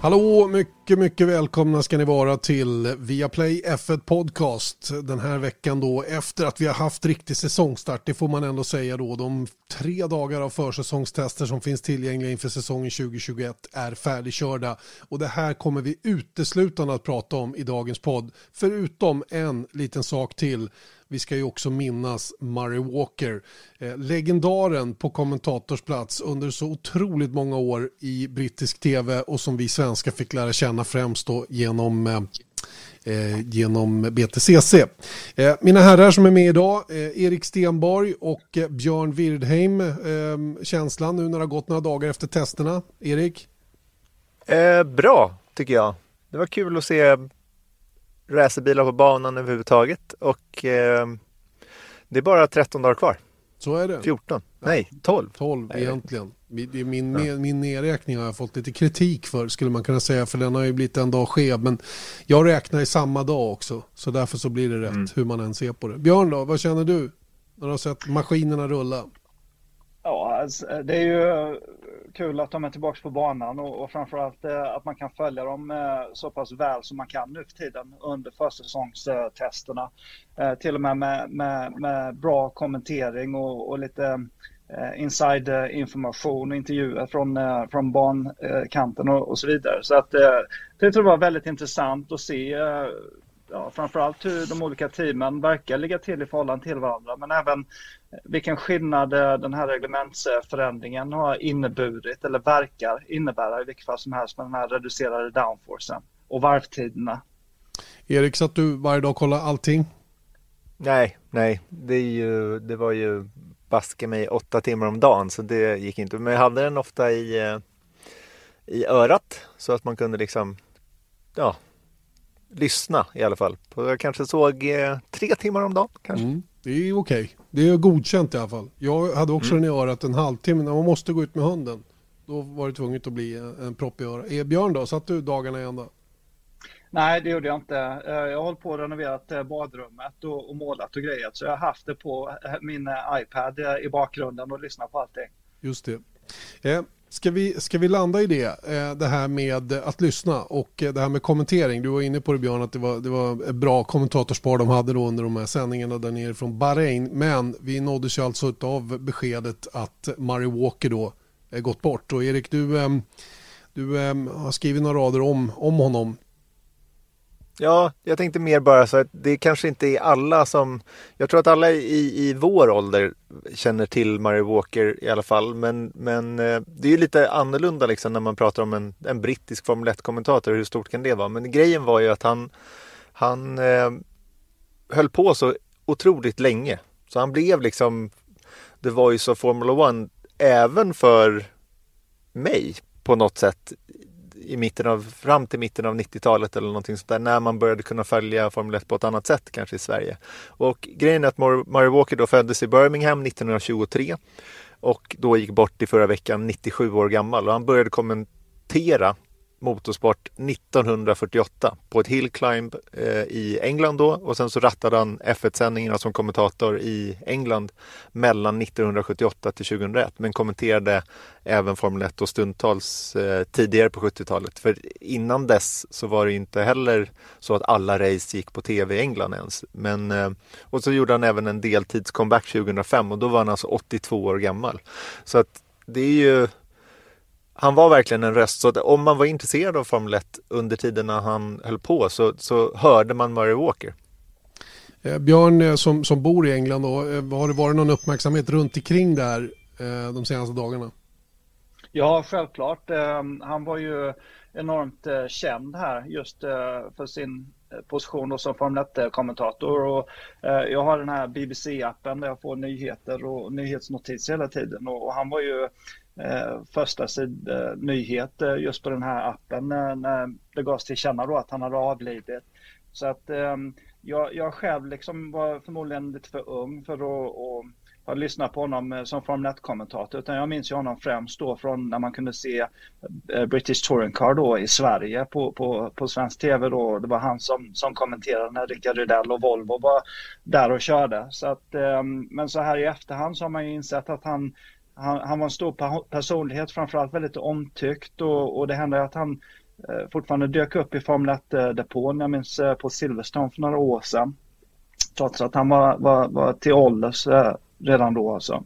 Hallå, mycket, mycket välkomna ska ni vara till Viaplay F1 Podcast. Den här veckan då efter att vi har haft riktig säsongstart, det får man ändå säga då. De tre dagar av försäsongstester som finns tillgängliga inför säsongen 2021 är färdigkörda. Och det här kommer vi uteslutande att prata om i dagens podd. Förutom en liten sak till. Vi ska ju också minnas Murray Walker, eh, legendaren på kommentatorsplats under så otroligt många år i brittisk tv och som vi svenskar fick lära känna främst då genom eh, eh genom BTCC. Eh, mina herrar som är med idag, eh, Erik Stenborg och eh, Björn Wirdheim. Ehm, känslan nu när det har gått några dagar efter testerna. Erik? Eh, bra, tycker jag. Det var kul att se racerbilar på banan överhuvudtaget och eh, det är bara 13 dagar kvar. Så är det. 14, nej 12. 12 egentligen. Min, ja. min nedräkning har jag fått lite kritik för skulle man kunna säga för den har ju blivit en dag skev men jag räknar i samma dag också så därför så blir det rätt mm. hur man än ser på det. Björn då, vad känner du när du har sett maskinerna rulla? Ja, alltså, det är ju kul att de är tillbaka på banan och, och framförallt eh, att man kan följa dem eh, så pass väl som man kan nu för tiden under försäsongstesterna. Eh, till och med med, med, med bra kommentering och, och lite eh, inside information och intervjuer från, eh, från bankanten och, och, så vidare. Så att eh, det tror jag var väldigt intressant att se eh, ja, framförallt hur de olika teamen verkar ligga till i förhållande till varandra, men även vilken skillnad eh, den här reglementsförändringen har inneburit eller verkar innebära i vilket fall som helst med den här reducerade downforcen och varvtiderna. Erik, satt du varje dag och kollade allting? Nej, nej, det, är ju, det var ju baske mig åtta timmar om dagen så det gick inte. Men jag hade den ofta i, eh, i örat så att man kunde liksom ja, lyssna i alla fall. Jag kanske såg eh, tre timmar om dagen. Kanske. Mm, det är okej. Okay. Det är godkänt i alla fall. Jag hade också mm. den i örat en halvtimme när man måste gå ut med hunden. Då var det tvunget att bli en propp i örat. Är Björn då, satt du dagarna i ända? Nej, det gjorde jag inte. Eh, jag har hållit på att renoverat eh, badrummet och, målat och grejat. Så jag har haft det på min iPad i bakgrunden och lyssnat på allting. Just det. Ska vi, ska vi landa i det, eh, det här med att lyssna och eh, det här med kommentering. Du var inne på det Björn, att det var, det var ett bra kommentatorspar de hade då under de här sändningarna där nere från Bahrain. Men vi nåddes ju alltså av beskedet att Murray Walker då är gått bort. Och Erik, du, ehm, du ehm, har skrivit några rader om, om honom. Ja, jag tänkte mer bara så att det kanske inte är alla som... Jag tror att alla i, i vår ålder känner till Murray Walker i alla fall. Men, men eh, det är ju lite annorlunda liksom när man pratar om en, en brittisk Formel 1-kommentator. Hur stort kan det vara? Men grejen var ju att han, han eh, höll på så otroligt länge. Så han blev liksom The Voice of Formula 1 även för mig på något sätt i mitten av, fram till mitten av 90-talet eller någonting sånt där, när man började kunna följa Formel 1 på ett annat sätt kanske i Sverige. Och grejen är att Murray Walker då föddes i Birmingham 1923 och då gick bort i förra veckan 97 år gammal och han började kommentera motorsport 1948 på ett hillclimb eh, i England då och sen så rattade han F1-sändningarna som kommentator i England mellan 1978 till 2001 men kommenterade även Formel 1 och stundtals eh, tidigare på 70-talet. För innan dess så var det inte heller så att alla race gick på tv i England ens. Men, eh, och så gjorde han även en deltidscomeback 2005 och då var han alltså 82 år gammal. Så att det är ju han var verkligen en röst. Så att om man var intresserad av Formel 1 under tiden när han höll på så, så hörde man Murray Walker. Eh, Björn eh, som, som bor i England, då, eh, har det varit någon uppmärksamhet runt omkring där eh, de senaste dagarna? Ja, självklart. Eh, han var ju enormt känd här just för sin position som Formel 1-kommentator. jag har den här BBC-appen där jag får nyheter och nyhetsnotiser hela tiden. Och, han var ju eh, första sid, eh, nyhet eh, just på den här appen när, när det gavs till känna då att han hade avlidit. Så att eh, jag, jag själv liksom var förmodligen lite för ung för att, att ha lyssnat på honom eh, som Formel 1-kommentator utan jag minns ju honom främst då från när man kunde se eh, British Touring Car då i Sverige på, på, på svensk tv då. Det var han som, som kommenterade när Rickard Rydell och Volvo var där och körde. Så att, ehm, men så här i efterhand så har man ju insett att han han, han var en stor personlighet, framförallt väldigt omtyckt och, och det hände att han eh, fortfarande dök upp i Formel 1-depån. Eh, jag minns eh, på Silverstone för några år sedan. Trots att han var, var, var till ålders eh, redan då alltså.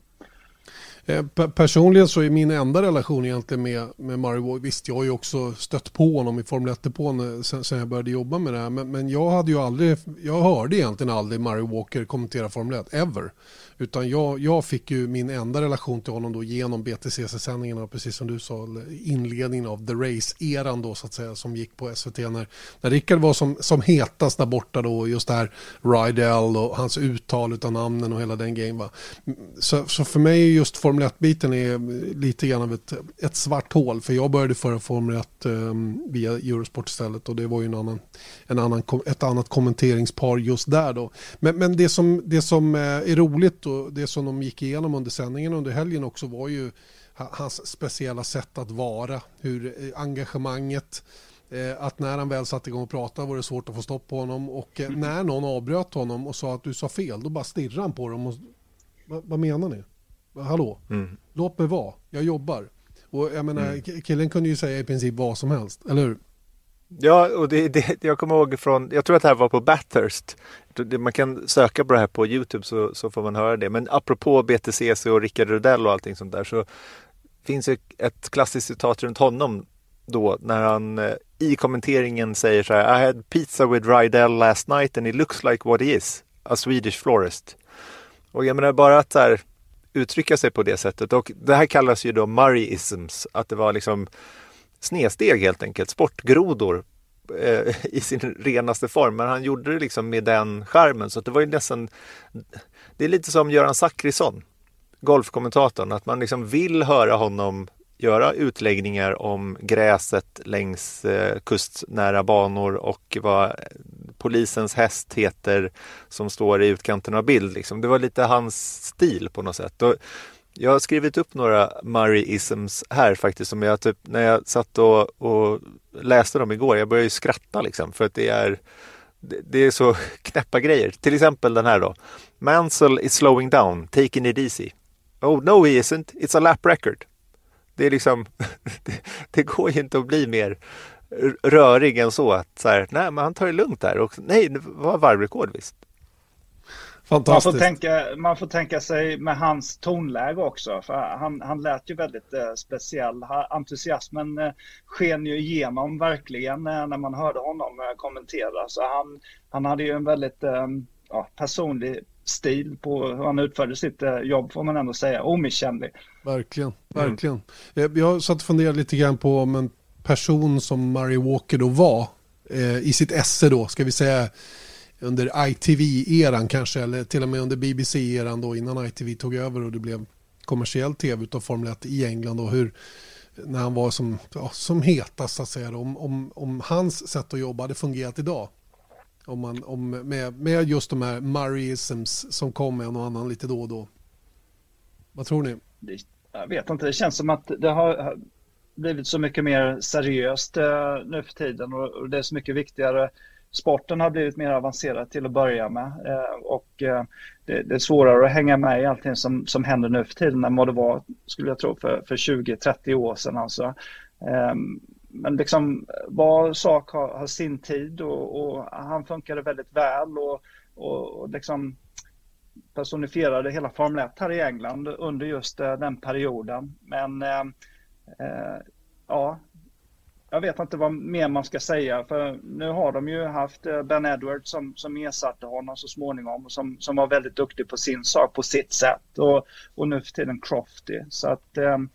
Personligen så är min enda relation egentligen med, med Mario visst jag har ju också stött på honom i Formel 1-depån sen, sen jag började jobba med det här, men, men jag hade ju aldrig, jag hörde egentligen aldrig Mario Walker kommentera Formel 1, ever. Utan jag, jag fick ju min enda relation till honom då genom BTCC-sändningarna, precis som du sa, inledningen av The Race-eran då så att säga, som gick på SVT när, när Rickard var som, som hetast där borta då, just det här Rydell och hans uttal av namnen och hela den grejen. Va? Mm, så, så för mig just Formel 1-biten är eh, lite grann av ett, ett svart hål, för jag började föra Formel 1 um, ehm, via Eurosport istället och det var ju en annan, en annan, ett annat kommenteringspar just där då. Men, men det, som, det som eh, är roligt och det som de gick igenom under sändningen under helgen också var ju hans speciella sätt att vara, hur eh, engagemanget, eh, att när han väl satte igång och pratade var det svårt att få stopp på honom och eh, när någon avbröt honom och sa att du sa fel, då bara stirrade han på dem och vad, vad menar ni? Hallå, mm. låt mig vara, jag jobbar. Och jag menar, mm. killen kunde ju säga i princip vad som helst, eller hur? Ja, och det, det, jag kommer ihåg från, jag tror att det här var på Bathurst. Man kan söka på det här på Youtube så, så får man höra det. Men apropå BTCC och Rickard Rudell och allting sånt där så finns det ett klassiskt citat runt honom då när han eh, i kommenteringen säger så här I had pizza with Rydell last night and it looks like what he is, a Swedish florist. Och jag menar bara att här, uttrycka sig på det sättet och det här kallas ju då Murrayisms, att det var liksom snedsteg helt enkelt, sportgrodor eh, i sin renaste form. Men han gjorde det liksom med den skärmen så det var ju nästan Det är lite som Göran Zachrisson, golfkommentatorn, att man liksom vill höra honom göra utläggningar om gräset längs eh, kustnära banor och vad polisens häst heter som står i utkanten av bild. Liksom. Det var lite hans stil på något sätt. Och jag har skrivit upp några Murray-isms här faktiskt. Som jag typ, när jag satt och, och läste dem igår, jag började ju skratta liksom för att det är det är så knäppa grejer. Till exempel den här då. Mansell is slowing down, taking it easy. Oh no he isn't, it's a lap record. Det är liksom, det, det går ju inte att bli mer rörig än så. Att så här, nej men han tar det lugnt där och nej, det var varvrekord visst. Fantastiskt. Man får, tänka, man får tänka sig med hans tonläge också. För han, han lät ju väldigt eh, speciell. Entusiasmen eh, sken ju igenom verkligen eh, när man hörde honom eh, kommentera. Så han, han hade ju en väldigt eh, ja, personlig stil på hur han utförde sitt eh, jobb får man ändå säga. Omisskännlig. Verkligen, verkligen. Mm. Jag satt och funderade lite grann på om en person som Murray Walker då var i sitt esse då, ska vi säga under ITV-eran kanske, eller till och med under BBC-eran då innan ITV tog över och det blev kommersiell tv utav Formel 1 i England och hur när han var som, ja, som hetast så att säga, om, om, om hans sätt att jobba hade fungerat idag. Om man, om, med, med just de här Murrayisms som kom en och annan lite då och då. Vad tror ni? Jag vet inte, det känns som att det har blivit så mycket mer seriöst eh, nu för tiden och det är så mycket viktigare sporten har blivit mer avancerad till att börja med eh, och eh, det, det, är svårare att hänga med i allting som, som händer nu för tiden än vad det var, skulle jag tro, för, för 20-30 år sedan. Alltså. Ehm, men liksom var sak har, har sin tid och, och, han funkade väldigt väl och, och, och liksom personifierade hela Formel 1 här i England under just eh, den perioden. Men ehm, eh, ja, jag vet inte vad mer man ska säga för nu har de ju haft eh, Ben Edwards som, som ersatte honom så småningom och som, som var väldigt duktig på sin sak på sitt sätt och, och nu för tiden Crofty. Så att um,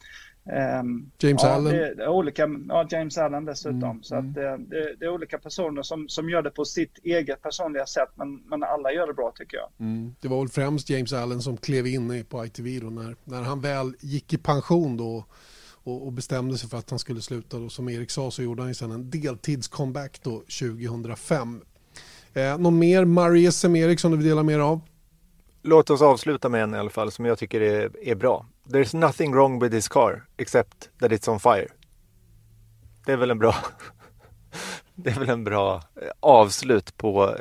James ja, Allen. Det, är olika, ja, James Allen dessutom. Mm, så att det, det, det, är olika personer som, som gör det på sitt eget personliga sätt men, men alla gör det bra tycker jag. Mm. Det var väl främst James Allen som klev in på ITV då när, när han väl gick i pension då och, och, bestämde sig för att han skulle sluta. Då. Som Erik sa så gjorde han ju sen en deltidscomeback då 2005. Eh, någon mer Murray SM Erik som du vill dela mer av? Låt oss avsluta med en i alla fall som jag tycker är, är bra. There's nothing wrong with this car except that it's on fire. Det är väl en bra det är väl en bra eh, avslut på eh,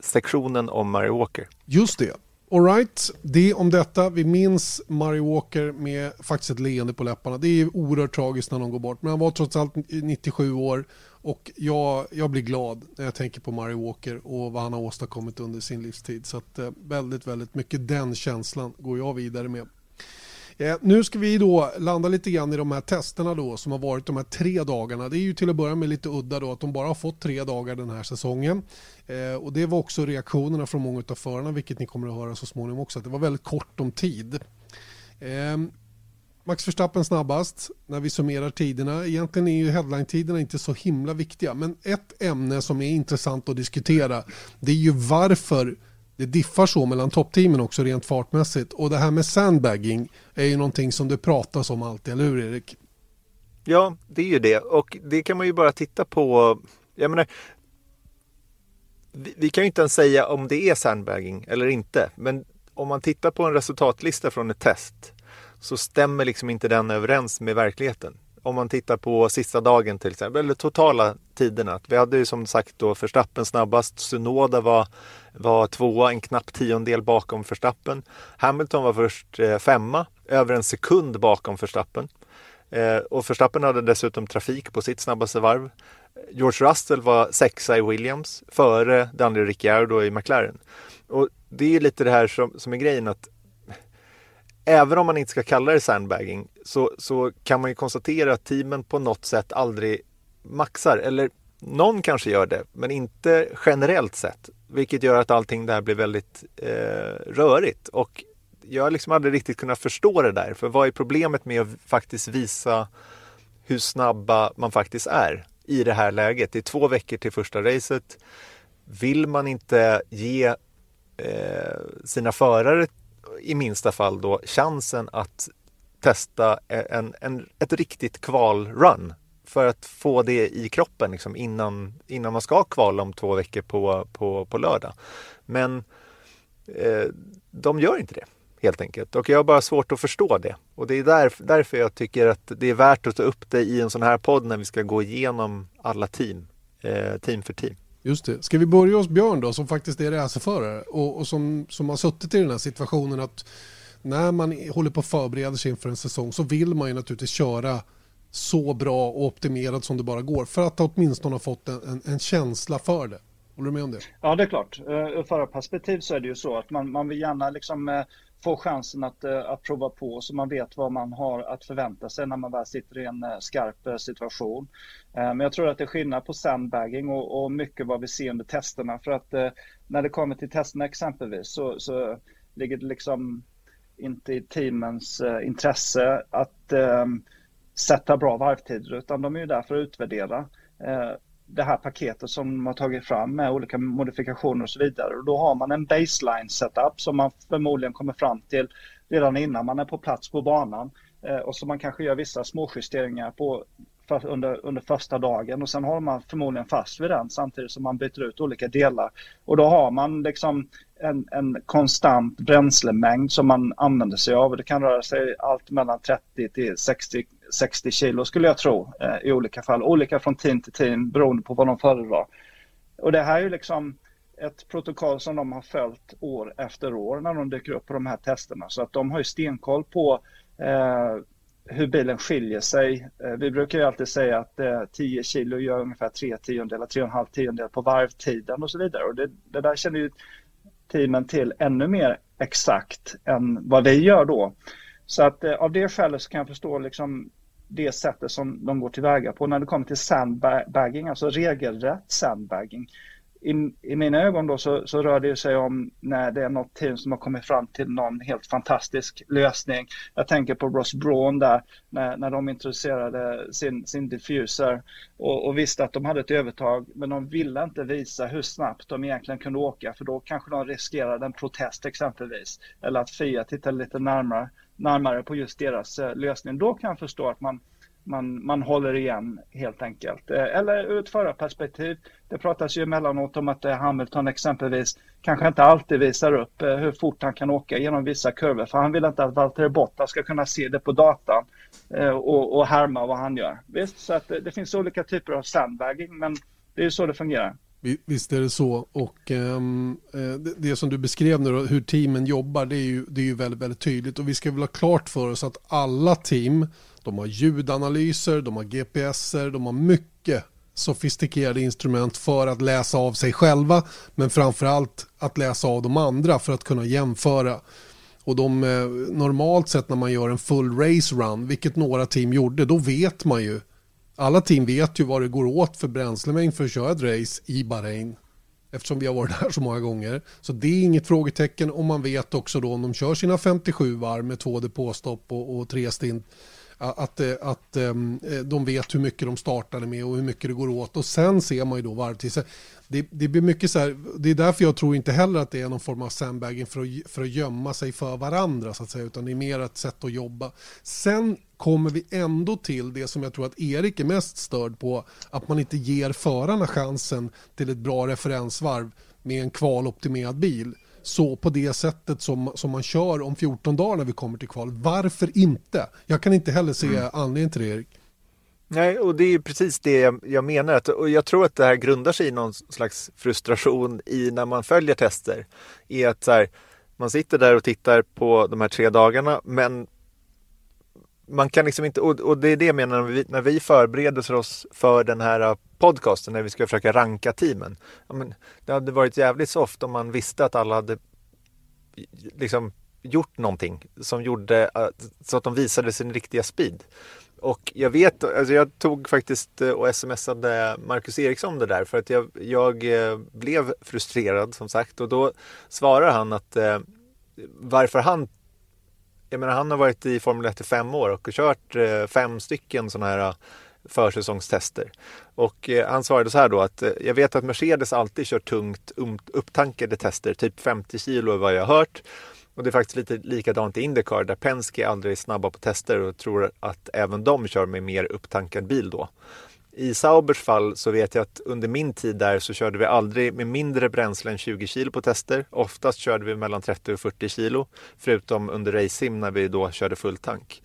sektionen om Murray Walker. Just det. Alright, det om detta. Vi minns Mary Walker med faktiskt ett leende på läpparna. Det är oerhört tragiskt när någon går bort. Men han var trots allt 97 år och jag, jag blir glad när jag tänker på Mary Walker och vad han har åstadkommit under sin livstid. Så att, eh, väldigt, väldigt mycket den känslan går jag vidare med. Eh, nu ska vi då landa lite grann i de här testerna då som har varit de här tre dagarna. Det är ju till att börja med lite udda då att de bara har fått tre dagar den här säsongen. Eh, och det var också reaktionerna från många av förarna vilket ni kommer att höra så småningom också att det var väldigt kort om tid. Eh, Max Verstappen snabbast när vi summerar tiderna. Egentligen är ju headline-tiderna inte så himla viktiga men ett ämne som är intressant att diskutera det är ju varför det diffar så mellan toppteamen också rent fartmässigt. Och det här med sandbagging är ju någonting som det pratas om alltid, eller hur Erik? Ja, det är ju det. Och det kan man ju bara titta på. Jag menar, vi, vi kan ju inte ens säga om det är sandbagging eller inte. Men om man tittar på en resultatlista från ett test så stämmer liksom inte den överens med verkligheten om man tittar på sista dagen till exempel, eller totala tiderna. Vi hade ju som sagt då Förstappen snabbast, Sunoda var, var tvåa, en knapp tiondel bakom Förstappen. Hamilton var först eh, femma, över en sekund bakom Förstappen. Eh, och Förstappen hade dessutom trafik på sitt snabbaste varv. George Russell var sexa i Williams, före Daniel Ricciardo i McLaren. Och det är lite det här som, som är grejen att även om man inte ska kalla det sandbagging så, så kan man ju konstatera att teamen på något sätt aldrig maxar. Eller någon kanske gör det, men inte generellt sett. Vilket gör att allting där blir väldigt eh, rörigt. Och jag har liksom aldrig riktigt kunnat förstå det där. För vad är problemet med att faktiskt visa hur snabba man faktiskt är i det här läget? Det är två veckor till första racet. Vill man inte ge eh, sina förare i minsta fall då chansen att testa en, en, ett riktigt kvalrun för att få det i kroppen liksom innan, innan man ska kvala om två veckor på, på, på lördag. Men eh, de gör inte det helt enkelt och jag har bara svårt att förstå det. Och det är där, därför jag tycker att det är värt att ta upp det i en sån här podd när vi ska gå igenom alla team, eh, team för team. Just det. Ska vi börja hos Björn då som faktiskt är racerförare och, och som, som har suttit i den här situationen att när man håller på att förbereda sig inför en säsong så vill man ju naturligtvis köra så bra och optimerad som det bara går för att åtminstone ha fått en, en, en känsla för det. Håller du med om det? Ja, det är klart. Eh, ur förarperspektiv så är det ju så att man, man vill gärna liksom eh, få chansen att, eh, att prova på så man vet vad man har att förvänta sig när man väl sitter i en skarp situation. Men jag tror att det är skillnad på sandbagging och, och mycket vad vi ser under testerna för att när det kommer till testerna exempelvis så, så ligger det liksom inte i teamens intresse att sätta bra varvtider utan de är ju där för att utvärdera eh, det här paketet som de har tagit fram med olika modifikationer och så vidare. Och då har man en baseline setup som man förmodligen kommer fram till redan innan man är på plats på banan. Eh, och så man kanske gör vissa småjusteringar på för, under, under första dagen och sen håller man förmodligen fast vid den samtidigt som man byter ut olika delar. Och då har man liksom en, en konstant bränslemängd som man använder sig av. Det kan röra sig allt mellan 30 till 60 60 kilo skulle jag tro eh, i olika fall. Olika från team till team beroende på vad de föredrar. Och det här är ju liksom ett protokoll som de har följt år efter år när de dyker upp på de här testerna. Så att de har ju stenkoll på eh, hur bilen skiljer sig. Eh, vi brukar ju alltid säga att eh, 10 kilo gör ungefär 3 tiondelar, 3,5 tiondelar på varvtiden och så vidare. Och det, det där känner ju teamen till ännu mer exakt än vad vi gör då. Så att eh, av det skälet så kan jag förstå liksom det sättet som de går tillväga på när det kommer till sandbagging, alltså regelrätt sandbagging. I, I mina ögon då så, så rör det sig om när det är något team som har kommit fram till någon helt fantastisk lösning. Jag tänker på Ross Braun där när, när de introducerade sin, sin diffuser och, och visste att de hade ett övertag men de ville inte visa hur snabbt de egentligen kunde åka för då kanske de riskerade en protest exempelvis. Eller att FIA tittade lite närmare närmare på just deras eh, lösning. Då kan jag förstå att man, man, man håller igen helt enkelt. Eh, eller ur ett förarperspektiv, det pratas ju emellanåt om att eh, Hamilton exempelvis kanske inte alltid visar upp hur fort han kan åka genom vissa kurvor för han vill inte att Valtteri Bottas ska kunna se det på datan och, och härma vad han gör. Visst, så att det finns olika typer av sandbagging men det är ju så det fungerar. Visst är det så. Och um, det, det, som du beskrev nu, då, hur teamen jobbar, det är, ju, det är ju väldigt, väldigt tydligt. Och vi ska väl ha klart för oss att alla team, de har ljudanalyser, de har GPSer, de har mycket sofistikerade instrument för att läsa av sig själva, men framförallt att läsa av de andra för att kunna jämföra. Och de, eh, normalt sett när man gör en full race run, vilket några team gjorde, då vet man ju alla team vet ju vad det går åt för bränslemängd för att köra ett race i Bahrain. Eftersom vi har varit där så många gånger. Så det är inget frågetecken och man vet också då om de kör sina 57 varv med två depåstopp och, och tre stint att, eh, att um, de vet hur mycket de startade med och hur mycket det går åt och sen ser man ju då varvtid. Det, det blir mycket så här, det är därför jag tror inte heller att det är någon form av sandbagging för att, för att gömma sig för varandra så att säga, utan det är mer ett sätt att jobba. Sen kommer vi ändå till det som jag tror att Erik är mest störd på, att man inte ger förarna chansen till ett bra referensvarv med en kvaloptimerad bil så på det sättet som, som man kör om 14 dagar när vi kommer till kval. Varför inte? Jag kan inte heller se mm. anledningen till det Erik. Nej, och det är precis det jag, menar. Att, och jag tror att det här grundar sig i någon slags frustration i när man följer tester. I att så här, man sitter där och tittar på de här tre dagarna men man kan liksom inte, och, det är det jag menar när vi, när vi förbereder oss för den här äh, podcasten, när vi ska försöka ranka teamen. Ja, men det hade varit jävligt soft om man visste att alla hade liksom gjort någonting som gjorde äh, så att de visade sin riktiga speed. Och jag vet, alltså jag tog faktiskt äh, och smsade Marcus Eriksson det där för att jag, jag blev frustrerad som sagt och då svarar han att varför han jag menar han har varit i Formel 1 i fem år och kört eh, fem stycken sådana här eh, försäsongstester. Och eh, han svarade så här då att jag vet att Mercedes alltid kör tungt um-, upptankade tester, typ 50 kilo är vad jag har hört. Och det är faktiskt lite likadant i Indycar där Penske aldrig är snabba på tester och tror att även de kör med mer upptankad bil då. I Saubers fall så vet jag att under min tid där så körde vi aldrig med mindre bränsle än 20 kilo på tester. Oftast körde vi mellan 30 och 40 kilo, förutom under racing när vi då körde full tank.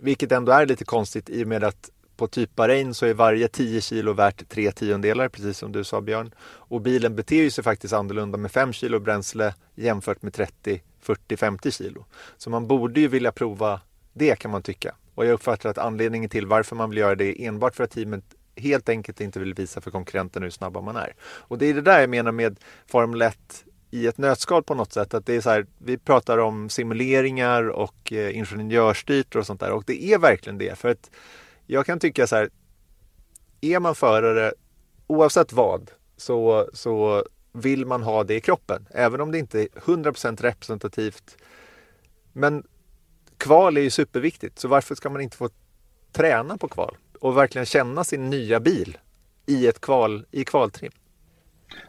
Vilket ändå är lite konstigt i och med att på typ Bahrain så är varje 10 kilo värt 3 tiondelar, precis som du sa Björn. Och bilen beter sig faktiskt annorlunda med 5 kilo bränsle jämfört med 30, 40, 50 kilo. Så man borde ju vilja prova det kan man tycka. Och jag uppfattar att anledningen till varför man vill göra det är enbart för att teamet helt enkelt inte vill visa för konkurrenterna hur snabba man är. Och det är det där jag menar med Formel 1 i ett nötskal på något sätt. Att det är så här, vi pratar om simuleringar och eh, ingenjörsstyrt och sånt där och det är verkligen det. För att jag kan tycka så här, är man förare oavsett vad så, så vill man ha det i kroppen. Även om det inte är 100% representativt. Men kval är ju superviktigt, så varför ska man inte få träna på kval och verkligen känna sin nya bil i ett kval, i kvaltrim?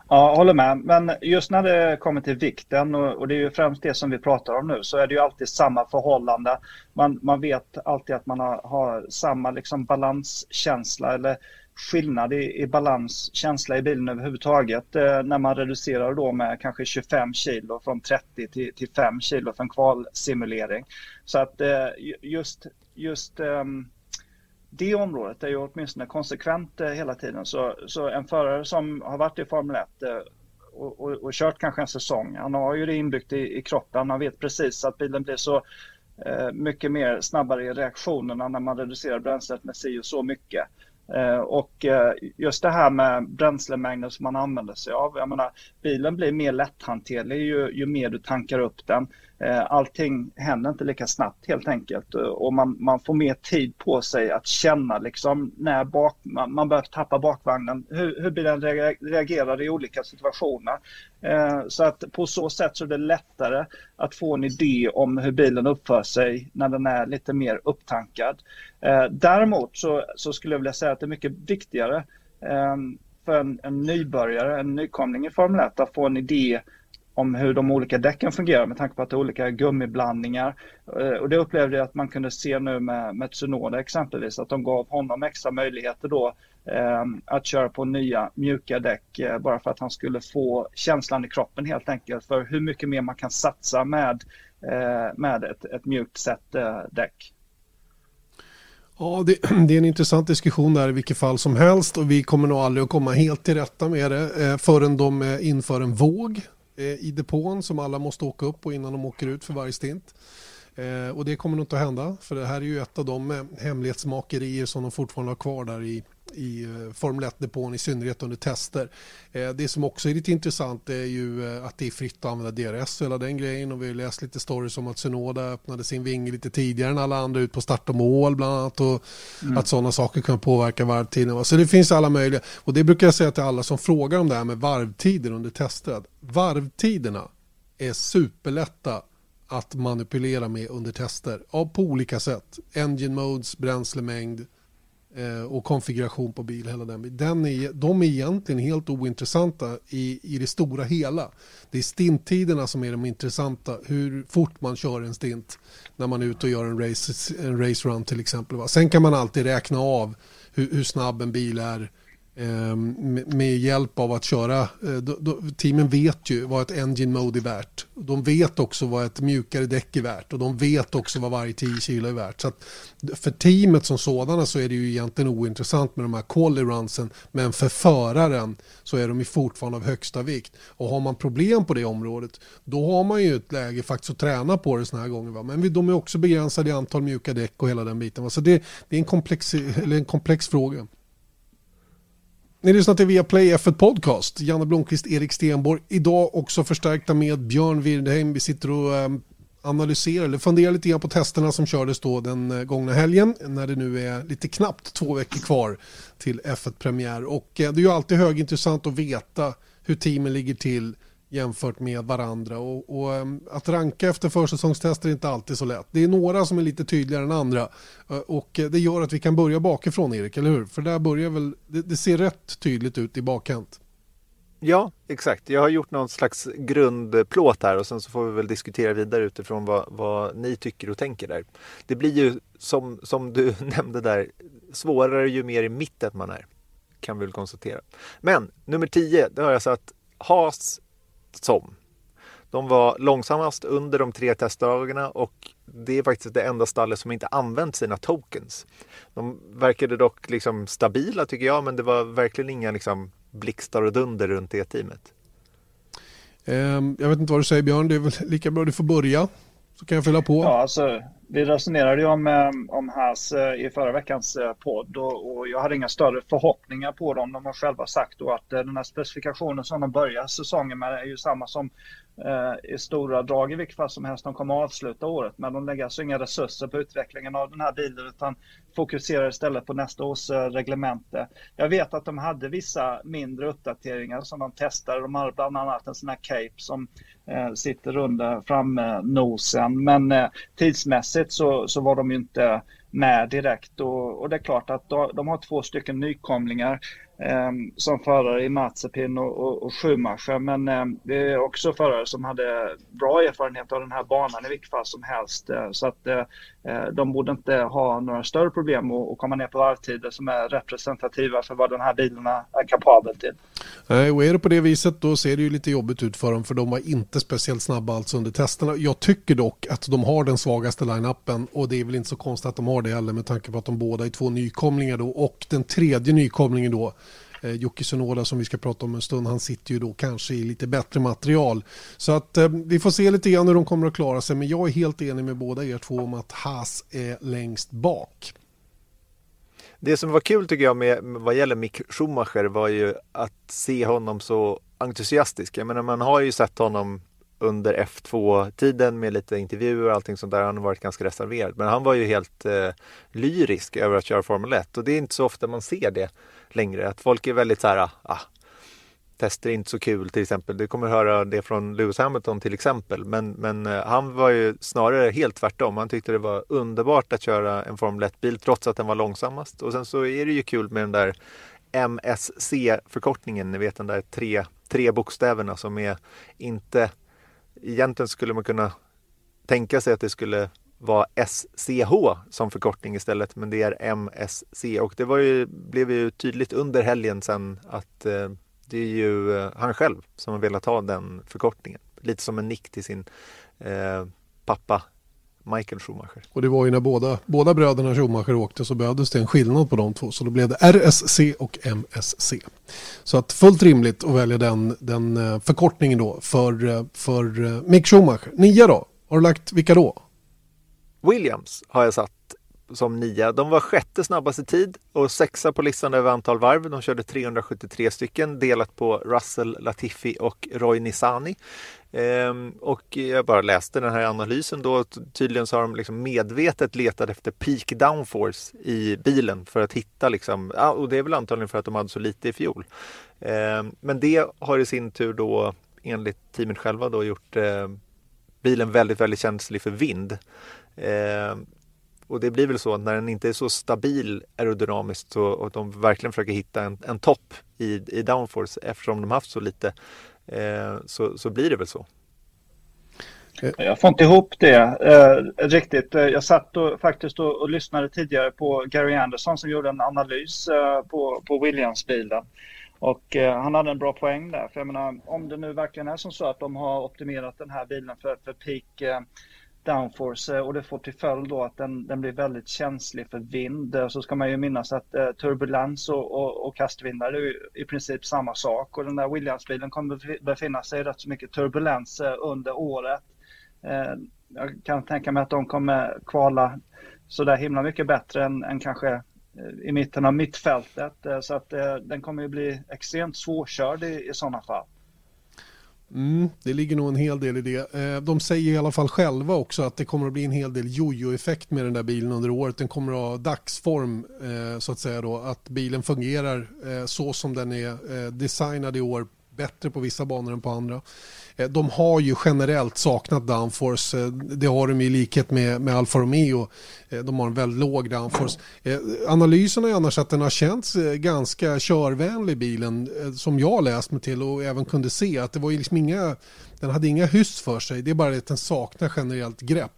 Ja, jag håller med. Men just när det kommer till vikten och, och, det är ju främst det som vi pratar om nu så är det ju alltid samma förhållande. Man, man vet alltid att man har, har samma liksom balanskänsla eller skillnad i, i balanskänsla i bilen överhuvudtaget eh, när man reducerar då med kanske 25 kilo från 30 till, till 5 kilo för en kvalsimulering. Så att eh, just, just eh, det området är ju åtminstone konsekvent eh, hela tiden. Så, så en förare som har varit i Formel 1 eh, och, och, och, kört kanske en säsong, han har ju det inbyggt i, i kroppen. Han vet precis att bilen blir så eh, mycket mer snabbare i reaktionerna när man reducerar bränslet med si och så mycket. Eh, och eh, just det här med bränslemängden som man använder sig av. Jag menar, bilen blir mer lätthanterlig ju, ju mer du tankar upp den. Eh, allting händer inte lika snabbt helt enkelt eh, och man, man får mer tid på sig att känna liksom när bak, man, man börjar tappa bakvagnen, hur, hur bilen reagerar i olika situationer. Eh, så att på så sätt så är det lättare att få en idé om hur bilen uppför sig när den är lite mer upptankad. Däremot så, så skulle jag vilja säga att det är mycket viktigare för en, en nybörjare, en nykomling i Formel 1 att få en idé om hur de olika däcken fungerar med tanke på att det är olika gummiblandningar. Eh, och det upplevde jag att man kunde se nu med, med Tsunoda exempelvis, att de gav honom extra möjligheter då eh, att köra på nya mjuka däck eh, bara för att han skulle få känslan i kroppen helt enkelt för hur mycket mer man kan satsa med, eh, med ett, ett mjukt sätt eh, däck. Ja, det, det, är en intressant diskussion där i vilket fall som helst och vi kommer nog aldrig att komma helt till rätta med det eh, förrän de eh, inför en våg Eh, i depån som alla måste åka upp på innan de åker ut för varje stint. Eh, och det kommer nog inte att hända för det här är ju ett av de eh, hemlighetsmakerier som de fortfarande har kvar där i, i eh, Formel 1-depån i synnerhet under tester. Eh, det som också är lite intressant är ju eh, att det är fritt att använda DRS och hela den grejen och vi har läst lite stories om att Synoda öppnade sin vinge lite tidigare än alla andra ut på start och mål bland annat och mm. att sådana saker kan påverka varvtiden. Så det finns alla möjliga och det brukar jag säga till alla som frågar om det här med varvtider under tester att varvtiderna är superlätta att manipulera med under tester ja, på olika sätt. Engine modes, bränslemängd Eh, och konfiguration på bil. Hela den. Den är, de är egentligen helt ointressanta i, i det stora hela. Det är stinttiderna som är de intressanta. Hur fort man kör en stint när man är ute och gör en race, en race run till exempel. Va? Sen kan man alltid räkna av hur, hur snabb en bil är Ehm, med hjälp av att köra. Eh, teamen vet ju vad ett engine mode är värt. De vet också vad ett mjukare däck är värt och de vet också vad varje 10 kilo är värt. Så för teamet som sådana så är det ju egentligen ointressant med de här quality runsen men för föraren så är de ju fortfarande av högsta vikt. Och har man problem på det området då har man ju ett läge faktiskt att träna på det sådana här gånger. Va? Men de är också begränsade i antal mjuka däck och hela den biten. Va? Så det, det är en komplex, eller en komplex fråga. Ni lyssnar till Viaplay F1 Podcast. Janne Blomqvist, Erik Stenborg. Idag också förstärkta med Björn Wirdheim. Vi sitter och ehm, analyserar eller funderar lite grann på testerna som kördes då den eh, gångna helgen när det nu är lite knappt två veckor kvar till F1-premiär. Och eh, det är ju alltid högintressant att veta hur teamen ligger till jämfört med varandra. Och, och, ehm, att ranka efter försäsongstester är inte alltid så lätt. Det är några som är lite tydligare än andra. Eh, och det gör att vi kan börja bakifrån Erik, eller hur? För där börjar väl, det, det ser rätt tydligt ut i bakhänt. Ja, exakt. Jag har gjort någon slags grundplåt här och sen så får vi väl diskutera vidare utifrån vad, vad ni tycker och tänker där. Det blir ju som, som du nämnde där svårare ju mer i mitten man är. Kan vi väl konstatera. Men nummer 10, det har jag satt Haas som. De var långsammast under de tre testdagarna och det är faktiskt det enda stallet som inte använt sina tokens. De verkade dock liksom stabila tycker jag, men det var verkligen inga liksom blixtar och dunder runt det teamet. Ehm, jag vet inte vad du säger Björn, det är väl lika bra du får börja. Så kan jag fylla på. Ja, alltså, vi resonerade ju om, eh, om Haas eh, i förra veckans eh, podd och, och, jag hade inga större förhoppningar på dem. De har själva sagt då att den här specifikationen som de börjar säsongen med är ju samma som eh, i stora drag i vilket fall som helst de kommer att avsluta året. Men de lägger alltså inga resurser på utvecklingen av den här bilen utan fokuserar istället på nästa års eh, reglemente. Jag vet att de hade vissa mindre uppdateringar som de testade. De hade bland annat en sån här cape som eh, sitter under framnosen. Men eh, tidsmässigt så, så var de ju inte med direkt och, och det är klart att de, de har två stycken nykomlingar Ehm, som förare i Mazepin och, och, och Schumacher. Men eh, det är också förare som hade bra erfarenhet av den här banan i vilket fall som helst. Eh, så att eh, eh de borde inte ha några större problem att, att komma ner på varvtider som är representativa för vad den här bilarna är kapabel till. Nej, och är det på det viset då ser det ju lite jobbigt ut för dem för de var inte speciellt snabba alltså under testerna. Jag tycker dock att de har den svagaste line-upen och det är väl inte så konstigt att de har det heller med tanke på att de båda är två nykomlingar då och den tredje nykomlingen då eh, Jocke Sonoda som vi ska prata om en stund, han sitter ju då kanske i lite bättre material. Så att eh, vi får se lite grann hur de kommer att klara sig, men jag är helt enig med båda er två om att Haas är längst bak. Det som var kul tycker jag med vad gäller Mick Schumacher var ju att se honom så entusiastisk. Jag menar man har ju sett honom under F2-tiden med lite intervjuer och allting sånt där. Han har varit ganska reserverad. Men han var ju helt eh, lyrisk över att köra Formel 1 och det är inte så ofta man ser det längre. Att folk är väldigt så här, ah, ah, tester är inte så kul till exempel. Du kommer höra det från Lewis Hamilton till exempel. Men, men eh, han var ju snarare helt tvärtom. Han tyckte det var underbart att köra en Formel 1-bil trots att den var långsammast. Och sen så är det ju kul med den där MSC-förkortningen, ni vet den där tre, tre bokstäverna som är inte Egentligen skulle man kunna tänka sig att det skulle vara SCH som förkortning istället, men det är MSC och det var ju, blev ju tydligt under helgen sen att eh, det är ju eh, han själv som har velat ha den förkortningen. Lite som en nick till sin eh, pappa Michael Schumacher. Och det var ju när båda, båda bröderna Schumacher åkte så behövdes det en skillnad på de två. Så då blev det RSC och MSC. Så att fullt rimligt att välja den, den eh, förkortningen då för, eh, för eh, Mick Schumacher. Nia då? Har du lagt vilka då? Williams har jag satt som nia. De var sjätte snabbaste tid och sexa på listan över antal varv. De körde 373 stycken delat på Russell Latifi och Roy Nissani. Ehm, och jag bara läste den här analysen då. Tydligen så har de liksom medvetet letat efter peak downforce i bilen för att hitta liksom, och det är väl antagligen för att de hade så lite i fjol. Ehm, men det har i sin tur då enligt teamet själva då gjort eh, bilen väldigt, väldigt känslig för vind. Ehm, och det blir väl så att när den inte är så stabil aerodynamiskt så, och de verkligen försöker hitta en, en topp i, i downforce eftersom de haft så lite så, så blir det väl så. Jag får inte ihop det eh, riktigt. Jag satt och, faktiskt och, och, lyssnade tidigare på Gary Anderson som gjorde en analys eh, på, på Williams-bilen. Och eh, han hade en bra poäng där. För jag menar, om det nu verkligen är som så att de har optimerat den här bilen för, för peak eh, downforce eh, och det får till följd då att den, den blir väldigt känslig för vind. Eh, så ska man ju minnas att eh, turbulens och, och, och kastvindar är i princip samma sak och den där Williams-bilen kommer befinna sig i rätt så mycket turbulens eh, under året. Eh, jag kan tänka mig att de kommer kvala så där himla mycket bättre än, än kanske eh, i mitten av mittfältet. Eh, så att eh, den kommer ju bli extremt svårkörd i, i sådana fall. Mm, det ligger nog en hel del i det. Eh, de säger i alla fall själva också att det kommer att bli en hel del jojo-effekt med den där bilen under året. Den kommer att ha dagsform eh, så att säga då. Att bilen fungerar eh, så som den är designad i år bättre på vissa banor än på andra. Eh, de har ju generellt saknat downforce. Eh, det har de i likhet med, med Alfa Romeo. Eh, de har en väldigt låg downforce. Analysen är annars att den har känts ganska körvänlig bilen som jag läst mig till och även kunde se att det var liksom inga, den hade inga hyss för sig. Det är bara att den saknar generellt grepp.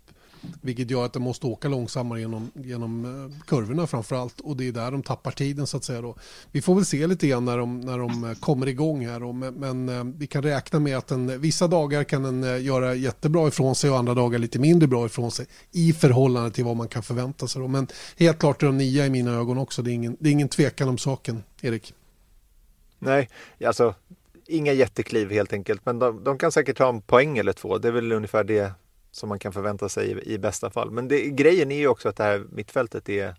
Vilket gör att de måste åka långsammare genom, genom eh, kurvorna framför allt. Och det är där de tappar tiden så att säga. Då. Vi får väl se lite grann när de, när de eh, kommer igång här. Då. Men, men eh, vi kan räkna med att den, vissa dagar kan den göra jättebra ifrån sig och andra dagar lite mindre bra ifrån sig. I förhållande till vad man kan förvänta sig. Då. Men helt klart är de nia i mina ögon också. Det är ingen, det är ingen tvekan om saken, Erik. Nej, alltså inga jättekliv helt enkelt. Men de, de kan säkert ta en poäng eller två. Det är väl ungefär det som man kan förvänta sig i, i bästa fall. Men det, grejen är ju också att det här mittfältet är,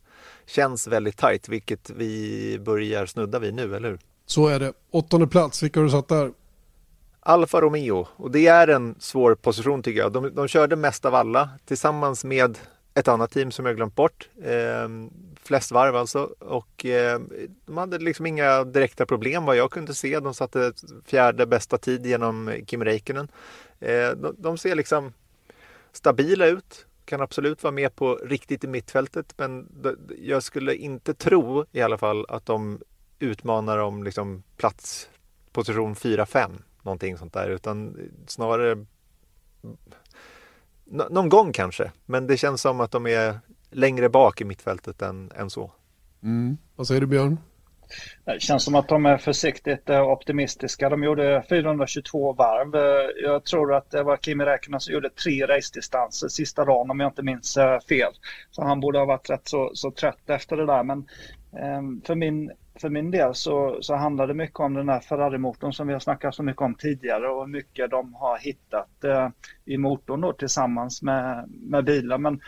känns väldigt tajt, vilket vi börjar snudda vid nu, eller hur? Så är det. Åttonde plats, vilka har du satt där? Alfa Romeo och det är en svår position tycker jag. De, de körde mest av alla tillsammans med ett annat team som jag glömt bort. Eh, flest varv alltså. Och eh, de hade liksom inga direkta problem vad jag kunde se. De satte fjärde bästa tid genom Kim Räikkönen. Eh, de, de, ser liksom stabila ut. Kan absolut vara med på riktigt i mittfältet men jag skulle inte tro i alla fall att de utmanar om liksom plats position 4-5 någonting sånt där utan snarare någon gång kanske men det känns som att de är längre bak i mittfältet än, än så. Mm. Vad säger du Björn? Det känns som att de är försiktigt eh, optimistiska. De gjorde 422 varv. Eh, jag tror att det var Kimi Räikkönen som gjorde tre race-distanser sista dagen om jag inte minns eh, fel. Så han borde ha varit rätt så, så trött efter det där. Men ehm, för min, för min del så, så handlar det mycket om den här Ferrari-motorn som vi har snackat så mycket om tidigare och hur mycket de har hittat i motorn då tillsammans med, med bilar. Men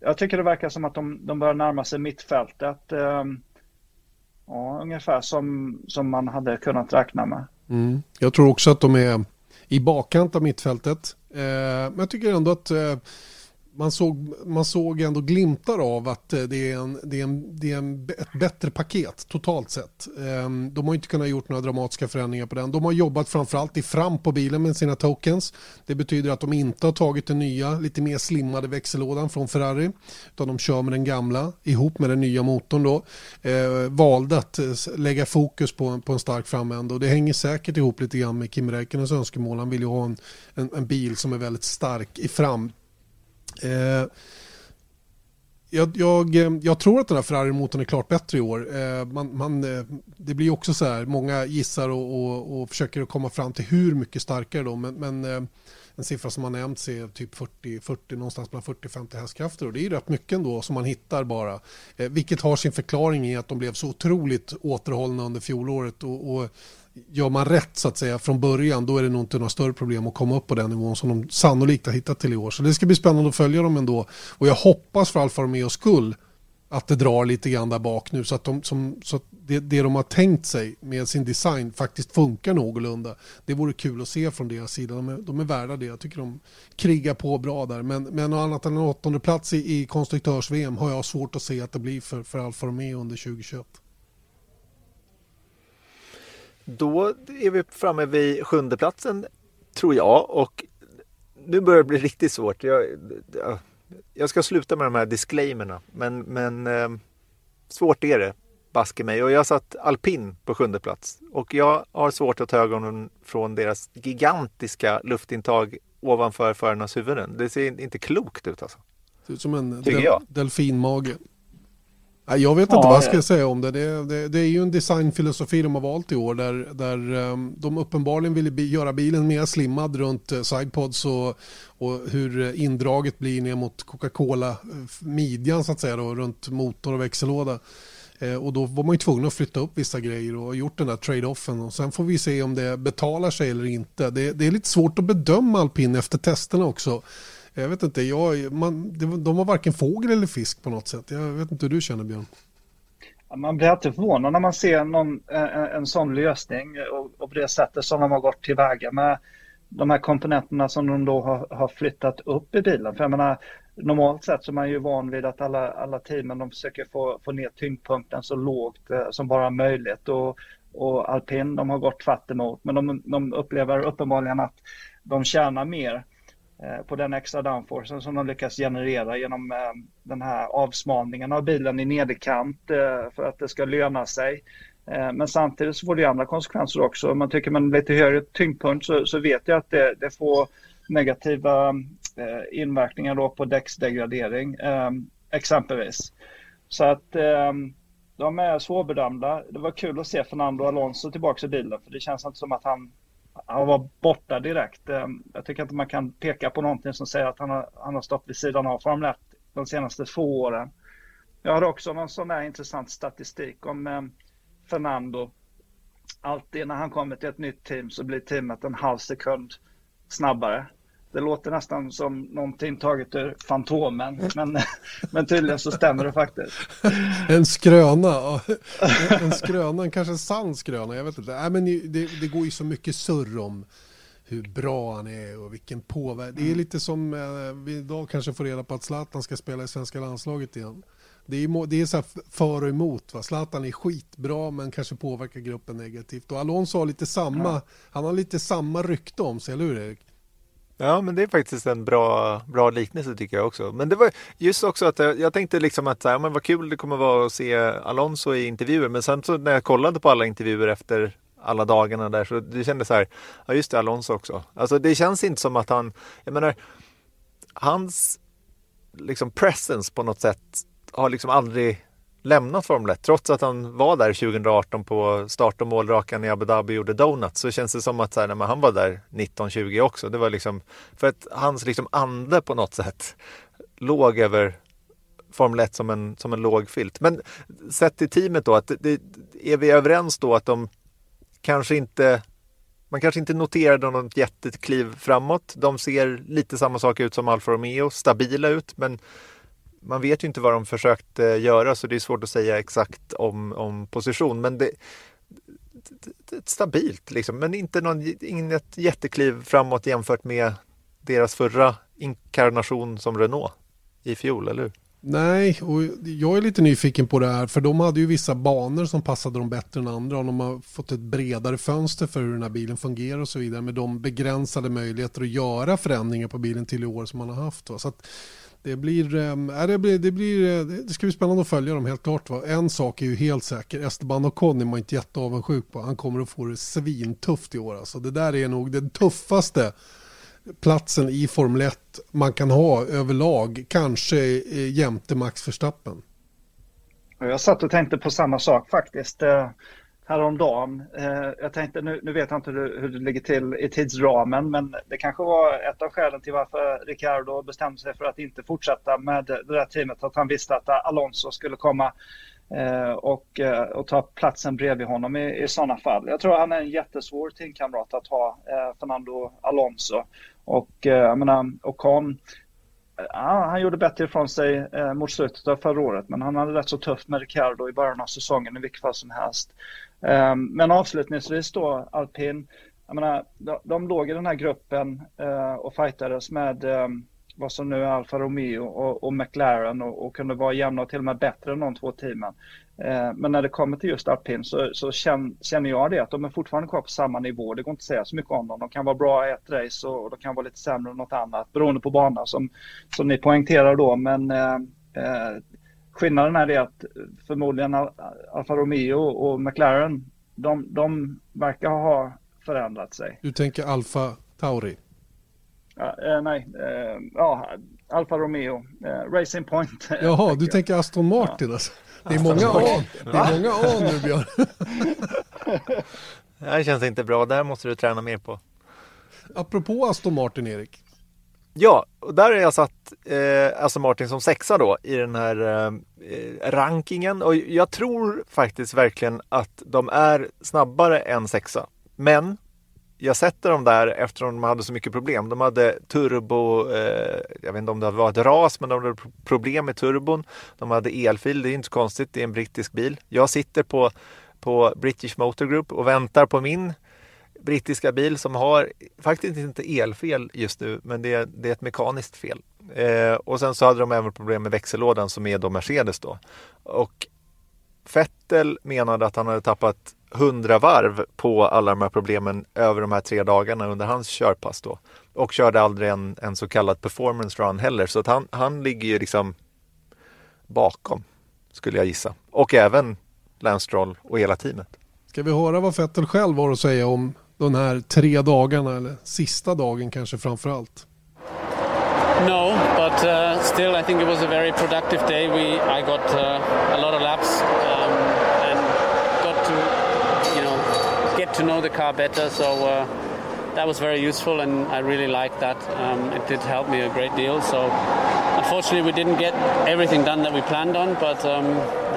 jag tycker det verkar som att de, de börjar närma sig mittfältet. Ehm, Ja, ungefär som, som man hade kunnat räkna med. Mm. Jag tror också att de är i bakkant av mittfältet. Eh, men jag tycker ändå att eh, man såg, man såg ändå glimtar av att eh, det är, en, det är, en, det är en, ett bättre paket totalt sett. Ehm, de har inte kunnat gjort några dramatiska förändringar på den. De har jobbat framförallt i fram på bilen med sina tokens. Det betyder att de inte har tagit den nya, lite mer slimmade växellådan från Ferrari. Utan de kör med den gamla ihop med den nya motorn då. Ehm, eh, valde att lägga fokus på, på en stark framända och det hänger säkert ihop lite grann med Kim Räikkönens önskemål. Han vill ju ha en, en, en bil som är väldigt stark i fram Eh, jag, jag, jag, tror att den här Ferrari-motorn är klart bättre i år. Eh, man, man, eh, det blir också så här, många gissar och, och, och, försöker komma fram till hur mycket starkare då, men, men eh, en siffra som har nämnts är typ 40, 40 någonstans mellan 40-50 hästkrafter och det är rätt mycket ändå som man hittar bara. Eh, vilket har sin förklaring i att de blev så otroligt återhållna under fjolåret och, och gör man rätt så att säga från början då är det nog inte några större problem att komma upp på den nivån som de sannolikt har hittat till i år. Så det ska bli spännande att följa dem ändå och jag hoppas för Alfa Romeos skull att det drar lite grann där bak nu så att, de, som, så att det, det de har tänkt sig med sin design faktiskt funkar någorlunda. Det vore kul att se från deras sida. De är, de är värda det. Jag tycker de krigar på bra där. Men, men något annat än en åttonde plats i, i konstruktörs-VM har jag svårt att se att det blir för, för Alfa Romeo under 2021. Då är vi framme vid sjunde platsen tror jag och nu börjar det bli riktigt svårt. Jag, jag ska sluta med de här disclaimerna men, men eh, svårt är det baske mig. Och jag satt alpin på sjunde plats. Och jag har svårt att ta ögonen från deras gigantiska luftintag ovanför förarnas huvuden. Det ser inte klokt ut alltså. Det ser ut som en del delfinmage. Jag vet inte ja, vad jag ska säga om det. Det, det. det, är ju en designfilosofi de har valt i år där, där um, de uppenbarligen vill göra bilen mer slimmad runt uh, sidepods och, och hur indraget blir ner mot Coca-Cola-midjan uh, så att säga då, runt motor och växellåda. Eh, och då var man ju tvungen att flytta upp vissa grejer och gjort den där trade-offen. Och sen får vi se om det betalar sig eller inte. Det, det är lite svårt att bedöma alpin efter testerna också. Jag vet inte, jag, man, de var varken fågel eller fisk på något sätt. Jag vet inte hur du känner Björn. Man blir alltid förvånad när man ser någon, en, en sån lösning och, och på det sättet som de har gått tillväga med de här komponenterna som de då har, har flyttat upp i bilen. För jag menar, normalt sett så är man ju van vid att alla, alla teamen de försöker få, få ner tyngdpunkten så lågt eh, som bara möjligt. Och, och alpin de har gått tvärt emot men de, de upplever uppenbarligen att de tjänar mer Eh, på den extra downforcen som de lyckas generera genom eh, den här avsmalningen av bilen i nederkant eh, för att det ska löna sig. Men samtidigt så får det andra konsekvenser också. Om man tycker man lite högre tyngdpunkt så, så vet jag att det, det får negativa inverkningar då på däcksdegradering exempelvis. Så att de är svårbedömda. Det var kul att se Fernando Alonso tillbaka i bilen för det känns inte som att han, han var borta direkt. Eh, jag tycker inte man kan peka på någonting som säger att han har, han har stått vid sidan av Formel 1 de senaste två åren. Jag har också någon sån där intressant statistik om eh, Fernando. Alltid när han kommer till ett nytt team så blir teamet en halv sekund snabbare. Det låter nästan som någonting taget ur Fantomen, men, men tydligen så stämmer det faktiskt. En skröna, en skröna, en kanske sann skröna, jag vet inte. Nej, men det, det går ju så mycket surr om hur bra han är och vilken påverkan. Det är lite som eh, vi idag kanske får reda på att Zlatan ska spela i svenska landslaget igen. Det är, det är så för och emot. Va? Zlatan är skitbra men kanske påverkar gruppen negativt. Och Alonso har lite samma, ja. han har lite samma rykte om sig, eller hur Erik? Ja, men det är faktiskt en bra, bra liknelse tycker jag också. Men det var just också att jag, jag tänkte liksom att ja, men vad kul det kommer vara att se Alonso i intervjuer. Men sen så när jag kollade på alla intervjuer efter alla dagarna där så det kändes så här, ja just det, Alonso också. Alltså det känns inte som att han, jag menar, hans liksom presence på något sätt har liksom aldrig lämnat Formel 1. Trots att han var där 2018 på start och målrakan i Abu Dhabi och gjorde donuts så känns det som att så här, nej, han var där 1920 också. Det var liksom för att hans liksom ande på något sätt låg över Formel 1 som en, som en låg filt. Men sett till teamet då, att det, är vi överens då att de kanske inte man kanske inte noterade något jättekliv framåt. De ser lite samma sak ut som Alfa Romeo, stabila ut, men man vet ju inte vad de försökte göra så det är svårt att säga exakt om, om position. Men det, det, det stabilt liksom, men inte någon, inget jättekliv framåt jämfört med deras förra inkarnation som Renault i fjol, eller hur? Nej, och jag är lite nyfiken på det här för de hade ju vissa banor som passade dem bättre än andra och de har fått ett bredare fönster för hur den här bilen fungerar och så vidare med de begränsade möjligheter att göra förändringar på bilen till i år som man har haft. Så att det blir, äh, det, blir, det, blir, eh, det ska bli spännande att följa dem helt klart. Va? En sak är ju helt säker, Esteban och Conny man inte jätteavundsjuk på. Han kommer att få det svintufft i år. Alltså, det där är nog den tuffaste platsen i Formel 1 man kan ha överlag, kanske jämte Max Verstappen. Jag satt och tänkte på samma sak faktiskt. Eh, häromdagen. Eh, jag tänkte, nu, nu vet jag inte hur, hur det ligger till i tidsramen, men det kanske var ett av skälen till varför Ricardo bestämde sig för att inte fortsätta med det där teamet, att han visste att Alonso skulle komma Eh, och, eh, och ta platsen bredvid honom i, i sådana fall. Jag tror han är en jättesvår teamkamrat att ha, eh, Fernando Alonso. Och jag menar, Ocon, ja, ah, han gjorde bättre ifrån sig eh, mot slutet av förra året, men han hade rätt så tufft med Ricardo i början av säsongen i vilket fall som helst. Men avslutningsvis då, alpin. Jag menar, de, de låg i den här gruppen och fightades med vad som nu är Alfa Romeo och, och McLaren och, och, kunde vara jämna och till och med bättre än de två teamen. Eh, men när det kommer till just alpin så, så känner, känner jag det att de är fortfarande kvar på samma nivå. Det går inte att säga så mycket om dem. De kan vara bra i ett race och, och de kan vara lite sämre än något annat beroende på bana som, som ni poängterar då. Men uh, Skillnaden är det att förmodligen Alfa Romeo och McLaren, de, de verkar ha förändrat sig. Du tänker Alfa Tauri? Eh, nej, eh, ja, Alfa Romeo, eh, Racing Point. Jaha, du tänker Aston Martin ja. alltså? Det är många A, det är många A nu Björn. det här känns inte bra, det här måste du träna mer på. Apropå Aston Martin Erik, Ja, och där har jag satt eh, Aston Martin som sexa då i den här eh, rankingen och jag tror faktiskt verkligen att de är snabbare än sexa. Men jag sätter dem där eftersom de hade så mycket problem. De hade turbo, eh, jag vet inte om det var ett ras, men de hade problem med turbon. De hade elfil, det är inte så konstigt, det är en brittisk bil. Jag sitter på, på British Motor Group och väntar på min brittiska bil som har faktiskt inte elfel just nu, men det är, det är ett mekaniskt fel. Eh, och sen så hade de även problem med växellådan som är då Mercedes då. Och Vettel menade att han hade tappat 100 varv på alla de här problemen över de här tre dagarna under hans körpass då. Och körde aldrig en, en så kallad performance run heller, så att han, han ligger ju liksom bakom, skulle jag gissa. Och även Lance Stroll och hela teamet. Ska vi höra vad Vettel själv har att säga om de här tre dagarna, eller sista dagen kanske framför allt? No, but uh, still I think it was a very productive day. We I got uh, a lot of laps um, to know the car better. So uh, that was very useful, and I really liked that. Um, it did help me a great deal. So unfortunately, we didn't get everything done that we planned on, but um,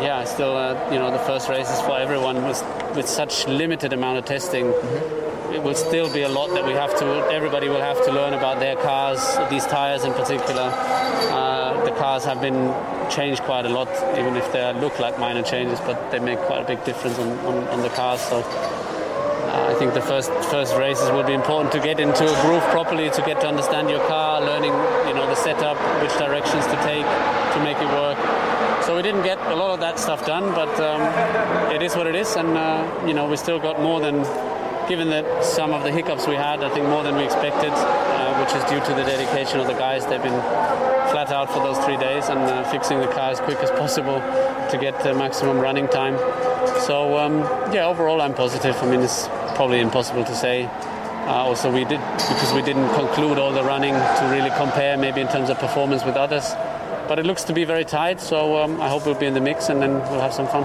yeah, still uh, you know the first races for everyone was with such limited amount of testing. Mm-hmm it will still be a lot that we have to, everybody will have to learn about their cars, these tires in particular. Uh, the cars have been changed quite a lot, even if they look like minor changes, but they make quite a big difference on, on, on the cars. So I think the first first races will be important to get into a groove properly, to get to understand your car, learning you know the setup, which directions to take to make it work. So we didn't get a lot of that stuff done, but um, it is what it is, and uh, you know we still got more than given that some of the hiccups we had, I think more than we expected, uh, which is due to the dedication of the guys. They've been flat out for those three days and uh, fixing the car as quick as possible to get the maximum running time. So um, yeah, overall I'm positive. I mean, it's probably impossible to say. Uh, also, we did because we didn't conclude all the running to really compare, maybe in terms of performance with others but it looks to be very tight. So um, I hope we'll be in the mix and then we'll have some fun.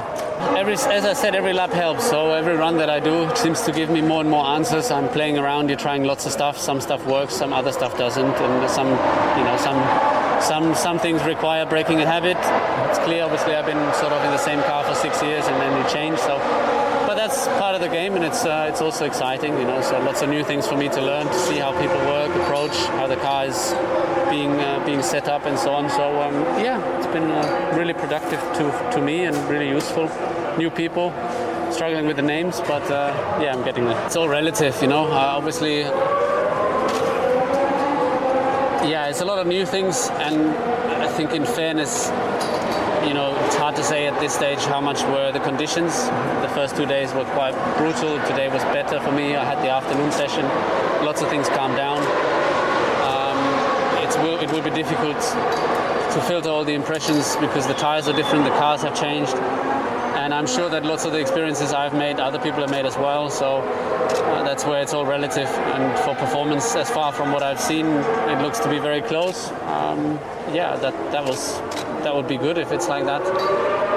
Every, as I said, every lap helps. So every run that I do seems to give me more and more answers. I'm playing around. You're trying lots of stuff. Some stuff works, some other stuff doesn't, and some, you know, some. Some, some things require breaking a habit. It's clear, obviously, I've been sort of in the same car for six years and then you change. So that's part of the game, and it's uh, it's also exciting, you know. So lots of new things for me to learn, to see how people work, approach, how the car is being uh, being set up, and so on. So um, yeah, it's been uh, really productive to to me and really useful. New people, struggling with the names, but uh, yeah, I'm getting there. It's all relative, you know. Uh, obviously. Yeah, it's a lot of new things, and I think, in fairness, you know, it's hard to say at this stage how much were the conditions. The first two days were quite brutal. Today was better for me. I had the afternoon session. Lots of things calmed down. Um, will, it will be difficult to filter all the impressions because the tires are different, the cars have changed. And I'm sure that lots of the experiences I've made, other people have made as well. So uh, that's where it's all relative. And for performance, as far from what I've seen, it looks to be very close. Um, yeah, that that was that would be good if it's like that.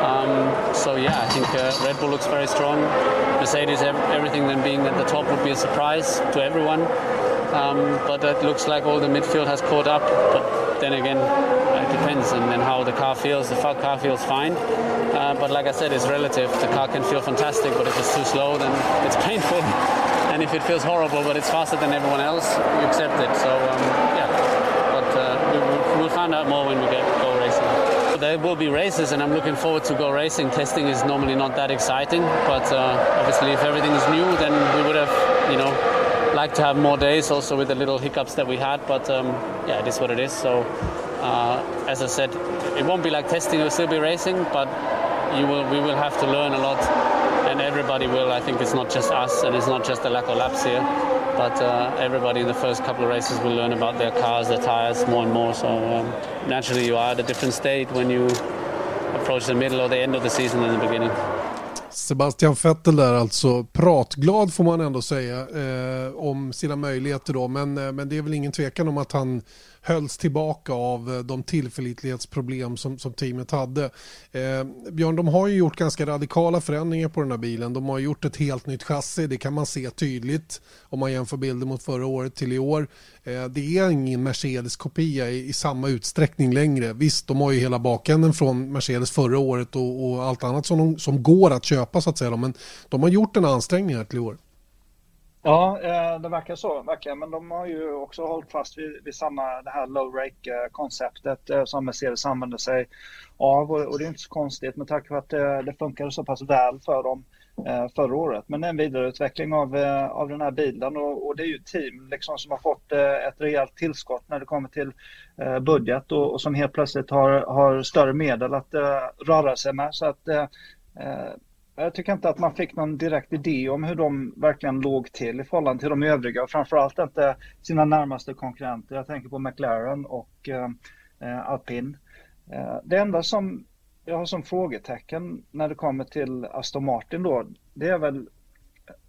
Um, so yeah, I think uh, Red Bull looks very strong. Mercedes, everything then being at the top would be a surprise to everyone. Um, but it looks like all the midfield has caught up. But then again, it depends and then how the car feels. The car feels fine. Uh, but like I said, it's relative. The car can feel fantastic, but if it's too slow, then it's painful. and if it feels horrible, but it's faster than everyone else, you accept it. So um, yeah, but uh, we, we'll find out more when we get go racing. There will be races, and I'm looking forward to go racing. Testing is normally not that exciting, but uh, obviously, if everything is new, then we would have, you know, like to have more days also with the little hiccups that we had but um, yeah it is what it is so uh, as I said it won't be like testing it will still be racing but you will we will have to learn a lot. And everybody will I think it's not just us and it's not just the lack of laps here but uh, everybody in the first couple of races will learn about their cars their tires more and more. So um, naturally you are at a different state when you approach the middle or the end of the season than the beginning. Sebastian Vettel där alltså pratglad får man ändå säga eh, om sina möjligheter då. Men, eh, men det är väl ingen tvekan om att han hölls tillbaka av eh, de tillförlitlighetsproblem som, som teamet hade. Eh, Björn, de har ju gjort ganska radikala förändringar på den här bilen. De har gjort ett helt nytt chassi, det kan man se tydligt om man jämför bilder mot förra året till i år. Eh, det är ingen Mercedes-kopia i, i, samma utsträckning längre. Visst, de har ju hela bakänden från Mercedes förra året och, och allt annat som, de, som går att köpa så att säga. Men de har gjort en ansträngning här till i år. Ja, eh, det verkar så, verkligen. Men de har ju också hållit fast vid, vid samma det här low rake-konceptet eh, eh, som Mercedes använder sig av. Och det är inte så konstigt med tanke på att det, det funkade så pass väl för dem förra året. Men det är en vidareutveckling av, av den här bilen och, och det är ju team liksom som har fått ett rejält tillskott när det kommer till budget och, och som helt plötsligt har, har större medel att röra sig med. Så att jag tycker inte att man fick någon direkt idé om hur de verkligen låg till i förhållande till de övriga och framförallt inte sina närmaste konkurrenter. Jag tänker på McLaren och eh, Alpin. Eh, det enda som jag har som frågetecken när det kommer till Aston Martin då, det är väl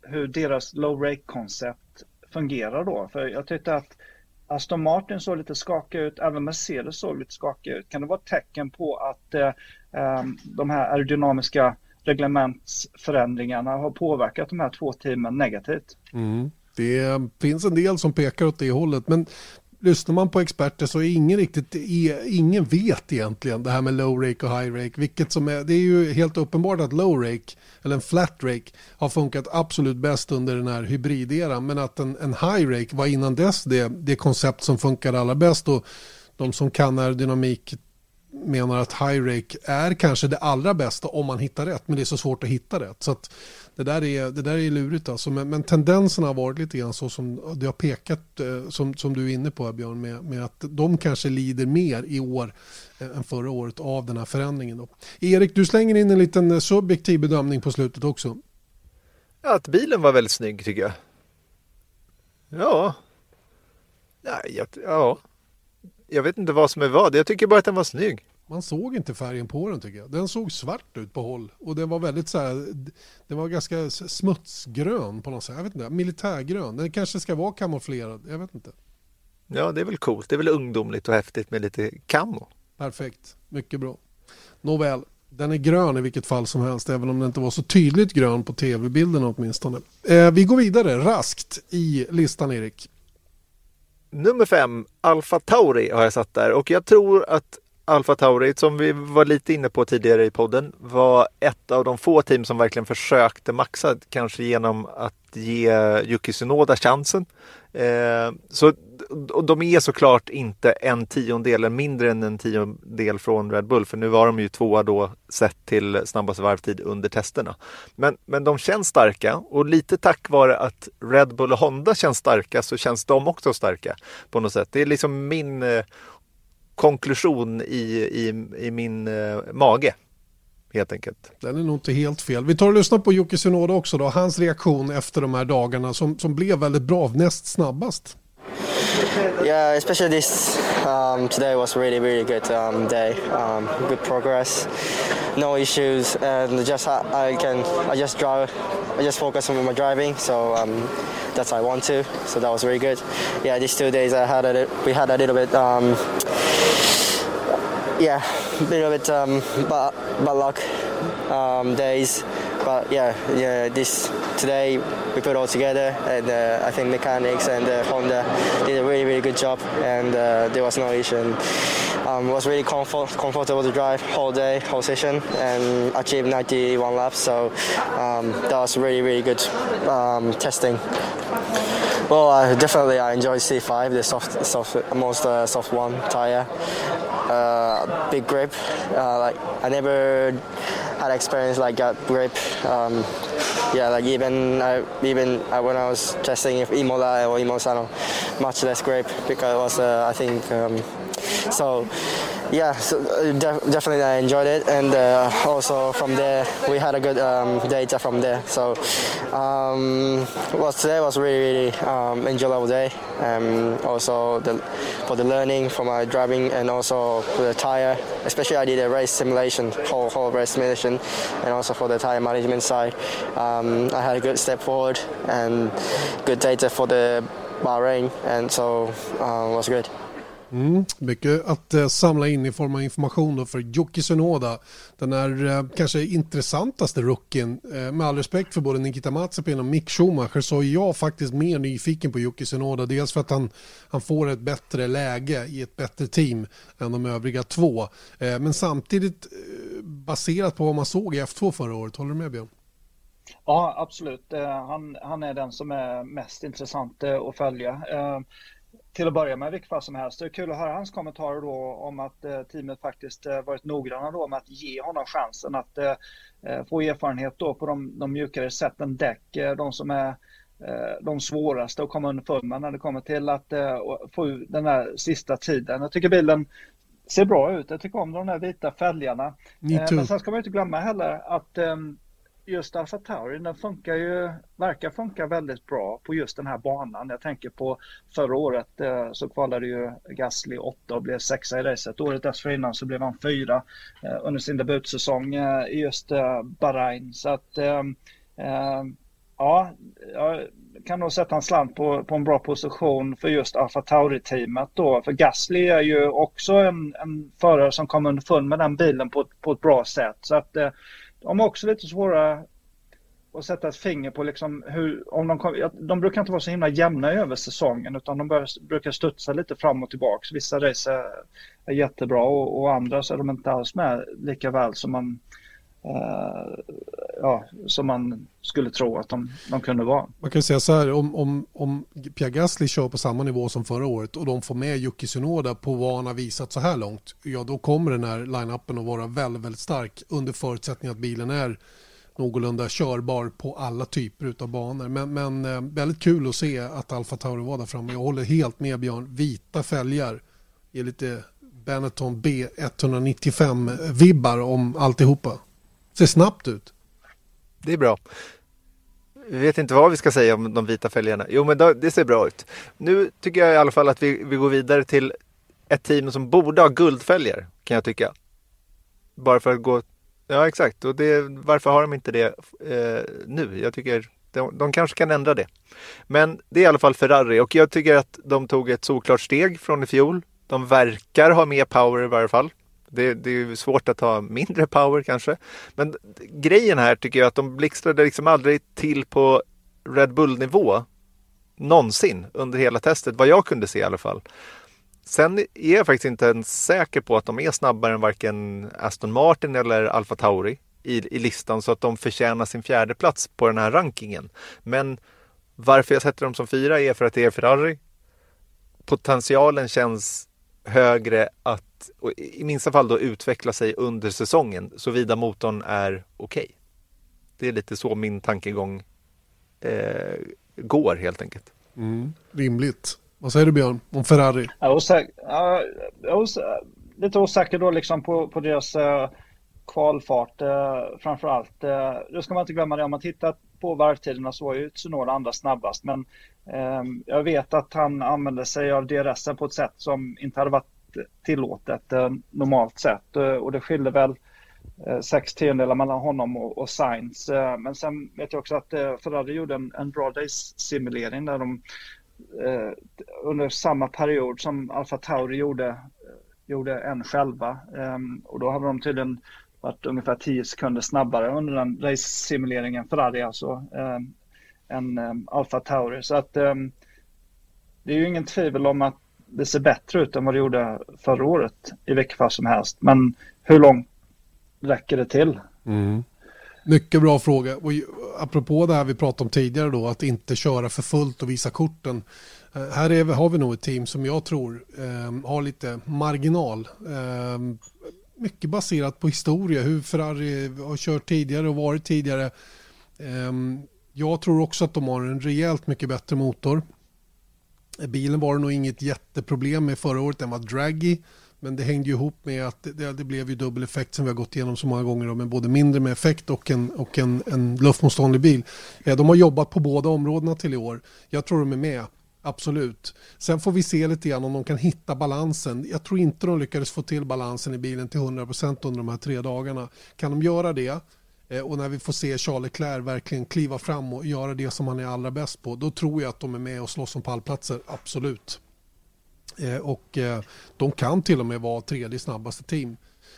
hur deras low rake koncept fungerar då. För jag tyckte att Aston Martin såg lite skakig ut, även Mercedes såg lite skakig ut. Kan det vara ett tecken på att eh, eh de här aerodynamiska reglementsförändringarna har påverkat de här två teamen negativt. Mm. Det finns en del som pekar åt det hållet, men lyssnar man på experter så är ingen riktigt, ingen vet egentligen det här med low rake och high rake. Vilket som är, det är ju helt uppenbart att low rake, eller en flat rake, har funkat absolut bäst under den här hybrideran. Men att en, en high rake var innan dess det, det koncept som funkar allra bäst. Och de som kan aerodynamik menar att high rake är kanske det allra bästa om man hittar rätt. Men det är så svårt att hitta rätt. Så det, där är, det där är lurigt. Alltså. Men, men tendensen har varit lite grann så som det har pekat, eh, som, som du är inne på Björn, med, med att de kanske lider mer i år eh, än förra året av den här förändringen. Då. Erik, du slänger in en liten eh, subjektiv bedömning på slutet också. Ja, att bilen var väldigt snygg tycker jag. Ja. Nej, ja jag vet inte vad som är vad. Jag tycker bara att den var snygg. Man såg inte färgen på den tycker jag. Den såg svart ut på håll. Och den var väldigt så här, den var ganska smutsgrön på något sätt. Jag vet inte, militärgrön. Den kanske ska vara kamouflerad. Jag vet inte. Ja, det är väl coolt. Det är väl ungdomligt och häftigt med lite camo. Perfekt, mycket bra. Nåväl, den är grön i vilket fall som helst, även om den inte var så tydligt grön på tv-bilden åtminstone. Eh, vi går vidare raskt i listan, Erik. Nummer fem, Alfa Tauri har jag satt där. Och jag tror att Alfa Tauri, som vi var lite inne på tidigare i podden, var ett av de få team som verkligen försökte maxa, kanske genom att ge Yuki Tsunoda chansen. Eh, så och de är såklart inte en tiondel, eller mindre än en tiondel från Red Bull, för nu var de ju tvåa då sett till snabbaste varvtid under testerna. Men, men de känns starka och lite tack vare att Red Bull och Honda känns starka så känns de också starka på något sätt. Det är liksom min eh, konklusion i, i, i min eh, mage helt enkelt. Den är nog inte helt fel. Vi tar och lyssnar på Jocke Synoda också då, hans reaktion efter de här dagarna som, som blev väldigt bra, näst snabbast. Yeah, especially this um, today was really really good um, day. Um, good progress, no issues, and just I, I, can I just drive, I just focus on my driving. So um, that's I want to. So that was really good. Yeah, these two days I had a we had a little bit. Um, yeah, a little bit um, bad, bad luck um, days. But yeah, yeah, this today we put all together, and uh, I think mechanics and uh, Honda did a really really good job, and uh, there was no issue. And, um, was really comfort, comfortable to drive whole day, whole session, and achieved 91 laps. So um, that was really really good um, testing. Well, uh, definitely I enjoy C5, the soft, soft most uh, soft one tire. Uh, big grip. Uh, like I never had experience like that grip. Um, yeah, like even I, even when I was testing if Imola or Imosano, much less grip because it was uh, I think um, so yeah, so uh, def- definitely I enjoyed it, and uh, also from there we had a good um, data from there. So um, well, today was really really um, enjoyable day. Um, also the, for the learning for my driving and also for the tire, especially I did a race simulation, whole whole race simulation, and also for the tire management side, um, I had a good step forward and good data for the Bahrain, and so uh, was good. Mm, mycket att eh, samla in i form av information då för Jocke Sunoda. Den är eh, kanske intressantaste rookien. Eh, med all respekt för både Nikita Mazepin och Mick Schumacher så är jag faktiskt mer nyfiken på Jocke Sunoda. Dels för att han, han får ett bättre läge i ett bättre team än de övriga två. Eh, men samtidigt eh, baserat på vad man såg i F2 förra året. Håller du med Björn? Ja, absolut. Eh, han, han är den som är mest intressant att följa till att börja med vilket fall som helst. Det är kul att höra hans kommentarer då om att eh, teamet faktiskt eh, varit noggranna då med att ge honom chansen att eh, eh få erfarenhet då på de, de mjukare sätten däck, eh, de som är eh, de svåraste att komma underfund med när det kommer till att få den här sista tiden. Jag tycker bilen ser bra ut. Jag tycker om de här vita fälgarna. Men sen ska man inte glömma heller att ehm, just Alfa Tauri, den funkar ju, verkar funka väldigt bra på just den här banan. Jag tänker på förra året eh, så kvalade ju Gasly åtta och blev sexa i racet. Året dessförinnan så blev han fyra eh, under sin debutsäsong eh, i just Bahrain. Så att ehm, ehm, ja, jag kan nog sätta en slant på, på en bra position för just Alfa Tauri-teamet då. För Gasly är ju också en, en förare som kommer underfund med den bilen på, på ett bra sätt. Så att de har också lite svåra att sätta ett finger på liksom hur, om de, de brukar inte vara så himla jämna över säsongen utan de bör, brukar studsa lite fram och tillbaka. Vissa race är, är jättebra och, och, andra så är de inte alls med lika väl som man Eh, ja, som man skulle tro att de, de kunde vara. Man kan säga så här, om, om, om Pierre Gasly kör på samma nivå som förra året och de får med Yuki Tsunoda på vad han har visat så här långt, ja då kommer den här line-upen att vara väldigt, väldigt stark under förutsättning att bilen är någorlunda körbar på alla typer av banor. Men, men eh, väldigt kul att se att Alfa Tauri var där framme. Jag håller helt med Björn. Vita fälgar ger lite Benetton B195-vibbar om alltihopa. Ser snabbt ut. Det är bra. Vi vet inte vad vi ska säga om de vita fälgarna. Jo, men det ser bra ut. Nu tycker jag i alla fall att vi, vi går vidare till ett team som borde ha guldfälgar, kan jag tycka. Bara för att gå... Ja, exakt. Och det, varför har de inte det eh, nu? Jag tycker de, de kanske kan ändra det. Men det är i alla fall Ferrari och jag tycker att de tog ett solklart steg från i fjol. De verkar ha mer power i varje fall. Det, det är svårt att ha mindre power kanske. Men grejen här tycker jag att de blixtrade liksom aldrig till på Red Bull-nivå någonsin under hela testet, vad jag kunde se i alla fall. Sen är jag faktiskt inte ens säker på att de är snabbare än varken Aston Martin eller Alfa Tauri i, i listan så att de förtjänar sin fjärde plats på den här rankingen. Men varför jag sätter dem som fyra är för att det är Ferrari. Potentialen känns högre att i minsta fall då utveckla sig under säsongen såvida motorn är okej. Okay. Det är lite så min tankegång eh, går helt enkelt. Mm, rimligt. Vad säger du Björn om Ferrari? Jag är är lite osäker då liksom på, på deras uh, kvalfart uh, framför allt. Uh, då ska man inte glömma det om man tittar på varvtiderna så var ju Tsunoda andra snabbast men eh, jag vet att han använde sig av DRS på ett sätt som inte hade varit tillåtet eh, normalt sett eh, och det skilde väl eh, sex tiondelar mellan honom och, och Sainz. Eh, men sen vet jag också att eh, Ferrari gjorde en, en bra days simulering där de eh, under samma period som Alfa Tauri gjorde, gjorde en själva. Ehm, och då hade de tydligen varit ungefär 10 sekunder snabbare under den race-simuleringen Ferrari alltså eh, än eh, Alfa Tauri. Så att eh, det är ju ingen tvivel om att det ser bättre ut än vad det gjorde förra året i vilket fall som helst. Men hur långt räcker det till? Mm. Mycket bra fråga. Och apropå det här vi pratade om tidigare då, att inte köra för fullt och visa korten. Eh, här är, har vi nog ett team som jag tror eh, har lite marginal. Eh, mycket baserat på historia, hur Ferrari har kört tidigare och varit tidigare. Ehm, jag tror också att de har en rejält mycket bättre motor. Bilen var det nog inget jätteproblem med förra året, den var draggy. Men det hängde ju ihop med att det, det, blev ju dubbel effekt som vi har gått igenom så många gånger. Då, med både mindre med effekt och en, och en, en luftmotståndlig bil. Eh, de har jobbat på båda områdena till i år. Jag tror de är med. Absolut. Sen får vi se lite grann om de kan hitta balansen. Jag tror inte de lyckades få till balansen i bilen till 100% under de här tre dagarna. Kan de göra det eh, och när vi får se Charles Leclerc verkligen kliva fram och göra det som han är allra bäst på, då tror jag att de är med och slåss om pallplatser, absolut. Eh, och eh, de kan till och med vara tredje snabbaste team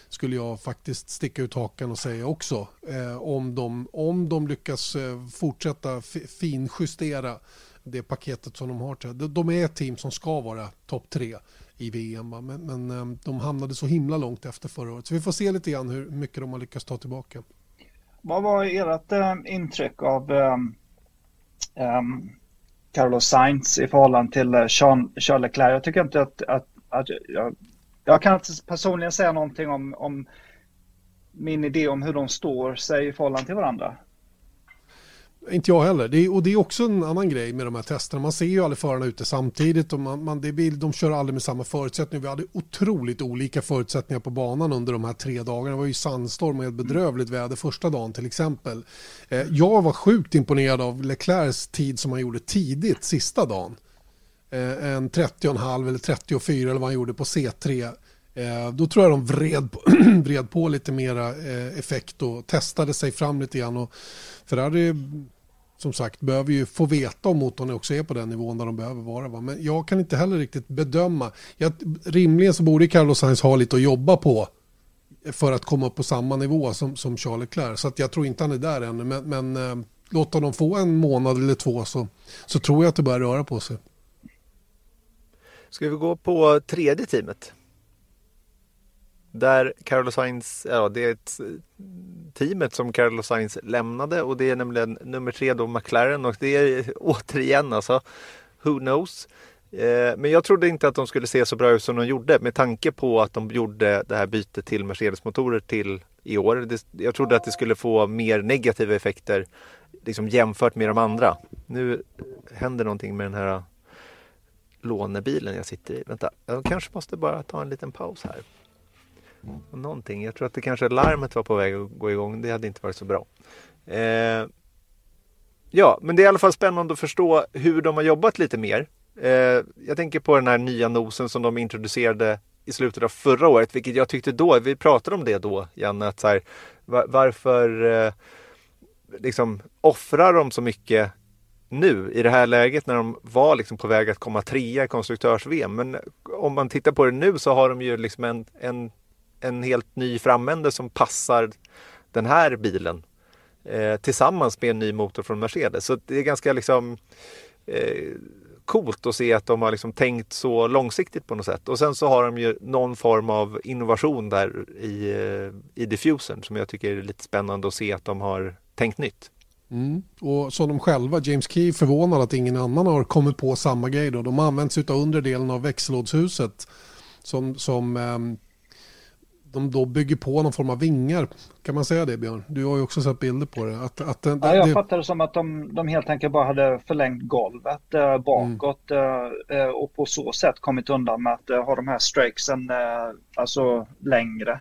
skulle jag faktiskt sticka ut hakan och säga också. Eh, om, de, om de lyckas fortsätta finjustera det paketet som de har. De är ett team som ska vara topp tre i VM. Men, men, eh, de hamnade så himla långt efter förra året. Så vi får se lite grann hur mycket de har lyckats ta tillbaka. Vad var ert eh, intryck av um, Carlos Sainz i förhållande till Jean, Charles Leclerc. Jag tycker inte att, att, att jag, jag kan inte personligen säga någonting om, om min idé om hur de står sig i förhållande till varandra. Inte jag heller. Det är, och det är också en annan grej med de här testerna. Man ser ju aldrig förarna ute samtidigt och man, man, det blir, de kör aldrig med samma förutsättningar. Vi hade otroligt olika förutsättningar på banan under de här tre dagarna. Det var ju sandstorm och ett bedrövligt väder första dagen till exempel. Eh, jag var sjukt imponerad av Leclercs tid som han gjorde tidigt sista dagen. Eh, en 30,5 eller 34 eller vad han gjorde på C3. Eh, då tror jag de vred på, vred på lite mera eh, effekt och testade sig fram lite grann. Och Ferrari som sagt behöver ju få veta om motorn också är på den nivån där de behöver vara. Va? Men jag kan inte heller riktigt bedöma. Jag, rimligen så borde Carlos Sainz ha lite att jobba på för att komma upp på samma nivå som, som Charles Leclerc. Så att jag tror inte han är där ännu. Men, men eh, låt honom få en månad eller två så, så tror jag att det börjar röra på sig. Ska vi gå på tredje teamet? Där Carlos Sainz, ja det är ett teamet som Carlos Sainz lämnade och det är nämligen nummer tre då McLaren och det är återigen alltså who knows. Eh, men jag trodde inte att de skulle se så bra ut som de gjorde med tanke på att de gjorde det här bytet till Mercedes-motorer till i år. Jag trodde att det skulle få mer negativa effekter liksom jämfört med de andra. Nu händer någonting med den här lånebilen jag sitter i. Vänta, jag kanske måste bara ta en liten paus här Mm. någonting. Jag tror att det kanske larmet var på väg att gå igång. Det hade inte varit så bra. Eh, ja, men det är i alla fall spännande att förstå hur de har jobbat lite mer. Eh, jag tänker på den här nya nosen som de introducerade i slutet av förra året, vilket jag tyckte då, vi pratade om det då, Janne, att så här, var, varför eh, liksom offrar de så mycket nu i det här läget när de var liksom på väg att komma trea i konstruktörs-VM. Men om man tittar på det nu så har de ju liksom en, en en helt ny framände som passar den här bilen eh, tillsammans med en ny motor från Mercedes. Så det är ganska liksom eh, coolt att se att de har liksom tänkt så långsiktigt på något sätt. Och sen så har de ju någon form av innovation där i, eh, i diffusen som jag tycker är lite spännande att se att de har tänkt nytt. Mm. Och som de själva, James Key, förvånad att ingen annan har kommit på samma grej. Då. De sig av underdelen av växellådshuset som, som eh, de då bygger på någon form av vingar. Kan man säga det Björn? Du har ju också sett bilder på det. Att, att, det, ja, jag det... fattar det som att de, de helt enkelt bara hade förlängt golvet eh, bakåt mm. eh, och på så sätt kommit undan med att eh, ha de här strakesen eh, alltså längre.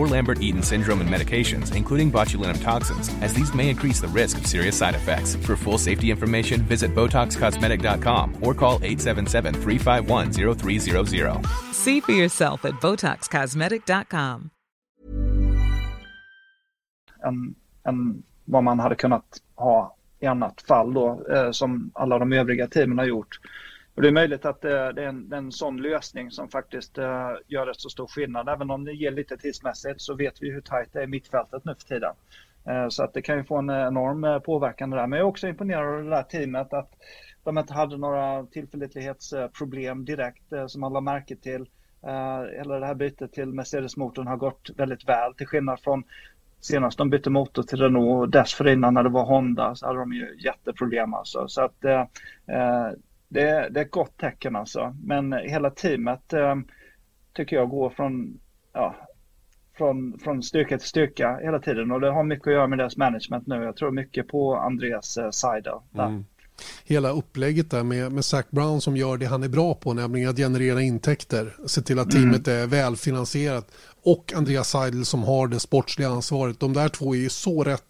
or Lambert-Eaton syndrome and medications, including botulinum toxins, as these may increase the risk of serious side effects. For full safety information, visit BotoxCosmetic.com or call 877-351-0300. See for yourself at BotoxCosmetic.com. Än, än vad man hade kunnat ha i annat fall då, eh, som alla de övriga teamen har gjort. Och det är möjligt att eh, det är en, en sån lösning som faktiskt eh, gör rätt så stor skillnad. Även om det ger lite tidsmässigt så vet vi hur tajt det är i mittfältet nu för tiden. Eh, så att det kan ju få en enorm påverkan påverkan där. Men jag är också imponerad av det där teamet att de inte hade några tillförlitlighetsproblem direkt som man lade märke till. Hela det här bytet till Mercedes-motorn har gått väldigt väl till skillnad från senast de bytte motor till Renault och dessförinnan när det var Honda så hade de ju jätteproblem alltså. Så att eh det, det, är ett gott tecken alltså. Men hela teamet eh, tycker jag går från, ja, från, från styrka till styrka hela tiden och det har mycket att göra med deras management nu. Jag tror mycket på Andreas eh, sida. Mm. Hela upplägget där med, med Zac Brown som gör det han är bra på, nämligen att generera intäkter, se till att teamet mm. är välfinansierat och Andreas Seidel som har det sportsliga ansvaret. De där två är ju så rätt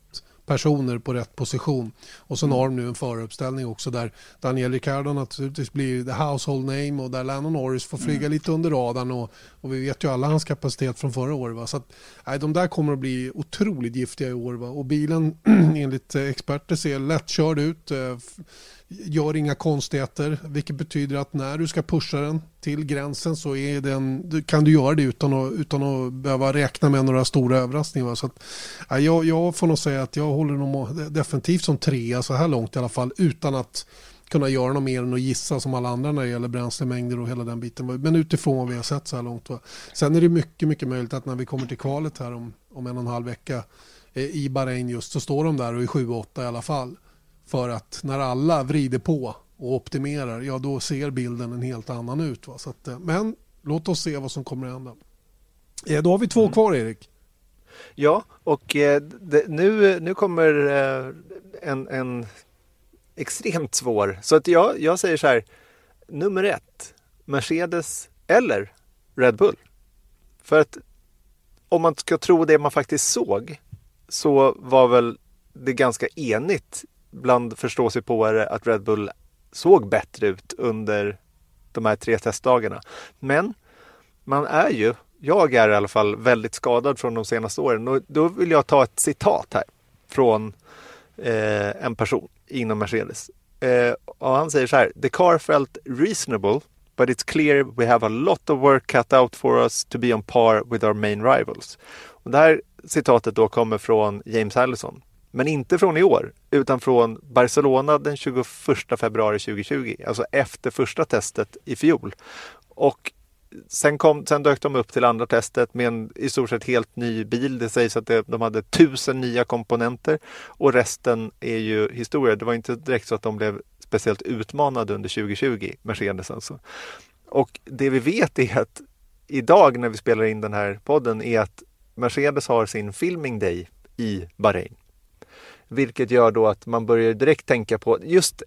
personer på rätt position. Och sen mm. har de nu en föruppställning också där Daniel Ricciardo naturligtvis blir the household name och där Lennon Norris får flyga mm. lite under radarn och, och vi vet ju alla hans kapacitet från förra året. Va? Så att, nej, de där kommer att bli otroligt giftiga i år va? och bilen enligt experter ser lättkörd ut. Eh, gör inga konstigheter, vilket betyder att när du ska pusha den till gränsen så är den, kan du göra det utan att, utan att behöva räkna med några stora överraskningar. Så att, ja, jag, jag får nog säga att jag håller nog definitivt som trea så här långt i alla fall utan att kunna göra något mer än att gissa som alla andra när det gäller bränslemängder och hela den biten. Men utifrån vad vi har sett så här långt. Va? Sen är det mycket, mycket möjligt att när vi kommer till kvalet här om, om en och en halv vecka eh, i Bahrain just så står de där och är 7-8 i alla fall. För att när alla vrider på och optimerar, ja då ser bilden en helt annan ut. Va? Så att, eh, men låt oss se vad som kommer att hända. Eh, då har vi två mm. kvar Erik. Ja, och eh, det, nu, nu kommer en, en extremt svår. Så att jag, jag säger så här, nummer ett, Mercedes eller Red Bull. För att om man ska tro det man faktiskt såg så var väl det ganska enigt bland förståsigpåare att Red Bull såg bättre ut under de här tre testdagarna. Men man är ju, jag är i alla fall väldigt skadad från de senaste åren och då vill jag ta ett citat här från eh, en person inom Mercedes. Eh, och han säger så här, The car felt reasonable but it's clear we have a lot of work cut out for us to be on par with our main rivals. Och det här citatet då kommer från James Allison men inte från i år, utan från Barcelona den 21 februari 2020, alltså efter första testet i fjol. Och sen, kom, sen dök de upp till andra testet med en i stort sett helt ny bil. Det sägs att det, de hade tusen nya komponenter och resten är ju historia. Det var inte direkt så att de blev speciellt utmanade under 2020, Mercedes alltså. Och det vi vet är att idag när vi spelar in den här podden är att Mercedes har sin filming day i Bahrain. Vilket gör då att man börjar direkt tänka på, just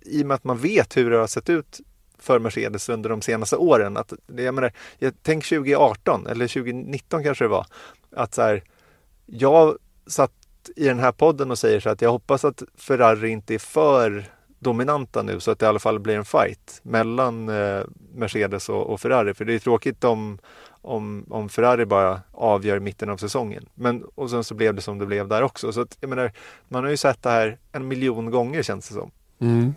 i och med att man vet hur det har sett ut för Mercedes under de senaste åren. Att, jag menar, jag tänk 2018 eller 2019 kanske det var. Att så här, jag satt i den här podden och säger så att jag hoppas att Ferrari inte är för dominanta nu så att det i alla fall blir en fight mellan eh, Mercedes och, och, Ferrari. För det är tråkigt om, om, om Ferrari bara avgör mitten av säsongen. Men och sen så blev det som det blev där också. Så att, jag menar, man har ju sett det här en miljon gånger känns det som. Mm.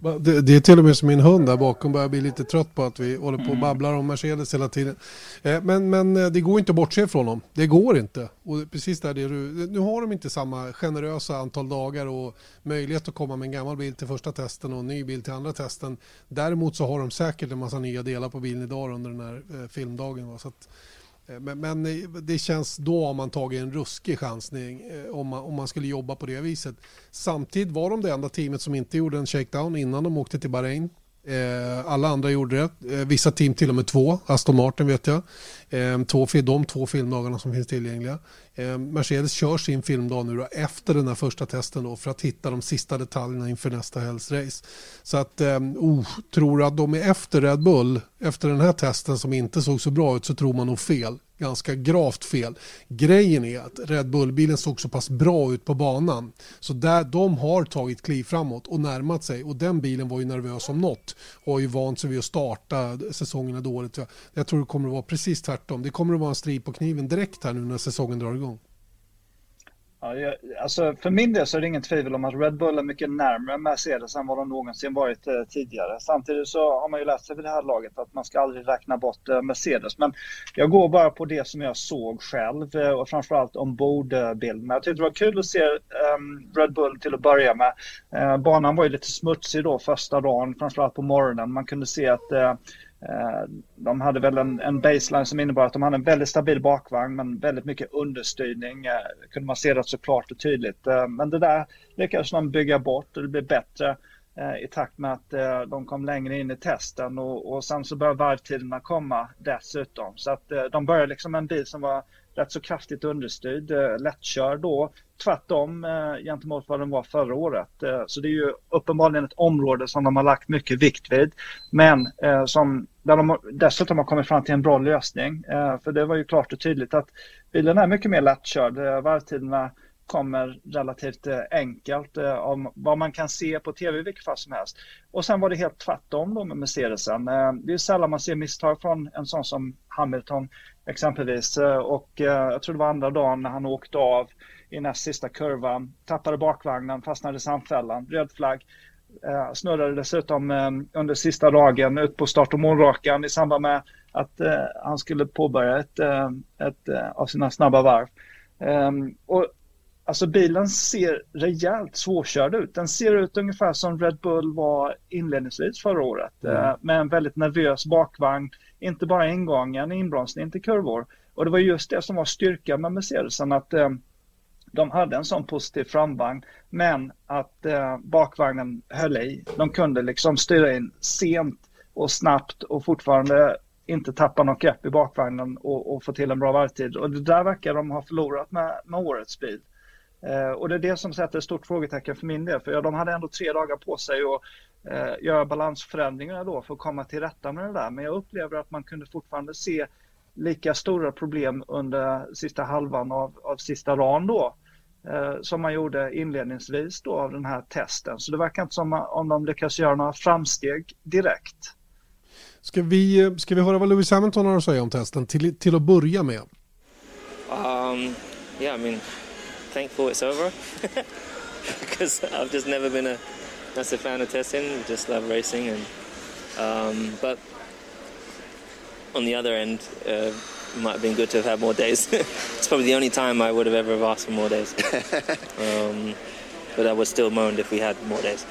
Det, det, är till och med som min hund där bakom börjar bli lite trött på att vi håller på och mm. babblar om Mercedes hela tiden. Eh, men, men eh, det går inte att bortse från dem. Det går inte. Och precis där det du, nu har de inte samma generösa antal dagar och möjlighet att komma med en gammal bil till första testen och en ny bil till andra testen. Däremot så har de säkert en massa nya delar på bilen idag under den här eh, filmdagen. Så att, Eh, men, men, eh, det känns då har man tagit en ruskig chansning eh, om man, om man skulle jobba på det viset. Samtidigt var de det enda teamet som inte gjorde en shakedown innan de åkte till Bahrain. Eh, alla andra gjorde det. Eh, vissa team till och med två. Aston Martin vet jag. Eh, två, de två filmdagarna som finns tillgängliga. Eh, Mercedes kör sin filmdag nu då, efter den här första testen då, för att hitta de sista detaljerna inför nästa helgsrace. Så att, ehm, oh, tror att de är efter Red Bull, efter den här testen som inte såg så bra ut så tror man nog fel ganska gravt fel. Grejen är att Red Bull-bilen såg så pass bra ut på banan så där de har tagit kliv framåt och närmat sig och den bilen var ju nervös om något och har ju vant sig vid att starta säsongerna dåligt. Jag tror det kommer att vara precis tvärtom. Det kommer att vara en strid på kniven direkt här nu när säsongen drar igång. Ja, jag, alltså för min del så är det ingen tvivel om att Red Bull är mycket närmare Mercedes än vad de någonsin varit eh, tidigare. Samtidigt så har man ju lärt sig vid det här laget att man ska aldrig räkna bort eh, Mercedes. Men jag går bara på det som jag såg själv eh, och framförallt ombordbilderna. Eh, jag tyckte det var kul att se ehm, Red Bull till att börja med. Eh, banan var ju lite smutsig då första dagen, framförallt på morgonen. Man kunde se att Eh, Eh, de hade väl en, en baseline som innebar att de hade en väldigt stabil bakvagn men väldigt mycket understyrning. Eh, kunde man se det så klart och tydligt. Eh, men det där lyckades de bygga bort och det blev bättre i takt med att de kom längre in i testen och, och sen så började varvtiderna komma dessutom. Så att de började liksom en bil som var rätt så kraftigt understyrd, lättkörd då. Tvärtom gentemot vad den var förra året. Så det är ju uppenbarligen ett område som de har lagt mycket vikt vid. Men som där de dessutom har kommit fram till en bra lösning. Eh, för det var ju klart och tydligt att bilen är mycket mer lättkörd. Eh, varvtiderna kommer relativt eh, enkelt om vad man kan se på tv i vilket fall som helst. Och sen var det helt tvärtom då med Mercedesen. Det är sällan man ser misstag från en sån som Hamilton exempelvis. Och jag tror det var andra dagen när han åkte av i näst sista kurvan, tappade bakvagnen, fastnade i samfällan, röd flagg. Eh, snurrade dessutom eh, under sista dagen ut på start och målrakan i samband med att eh, han skulle påbörja ett, eh, ett eh, av sina snabba varv. Ehm, och Alltså bilen ser rejält svårkörd ut. Den ser ut ungefär som Red Bull var inledningsvis förra året. Mm. Eh, med en väldigt nervös bakvagn. Inte bara ingången, inbromsning till kurvor. Och det var just det som var styrkan med Mercedesen. Att de hade en sån positiv framvagn men att eh, bakvagnen höll i. De kunde liksom styra in sent och snabbt och fortfarande inte tappa något grepp i bakvagnen och, och få till en bra varvtid. Och det där verkar de ha förlorat med, med årets bil. Eh, och det är det som sätter ett stort frågetecken för min del. För ja, de hade ändå tre dagar på sig att eh, göra balansförändringar då för att komma till rätta med det där. Men jag upplever att man kunde fortfarande se lika stora problem under sista halvan av, av sista dagen då. Eh, som man gjorde inledningsvis då av den här testen. Så det verkar inte som om de lyckas göra några framsteg direkt. Ska vi, ska vi höra vad Lewis Hamilton har att säga om testen till, till att börja med? Um, yeah, I mean, thankful it's over. Because I've just never been a massive fan of testing, just love racing. And, um, but on the other end, uh, might have been good to have had more days. it's probably the only time I would have ever asked for more days. um, but I would still moaned if we had more days.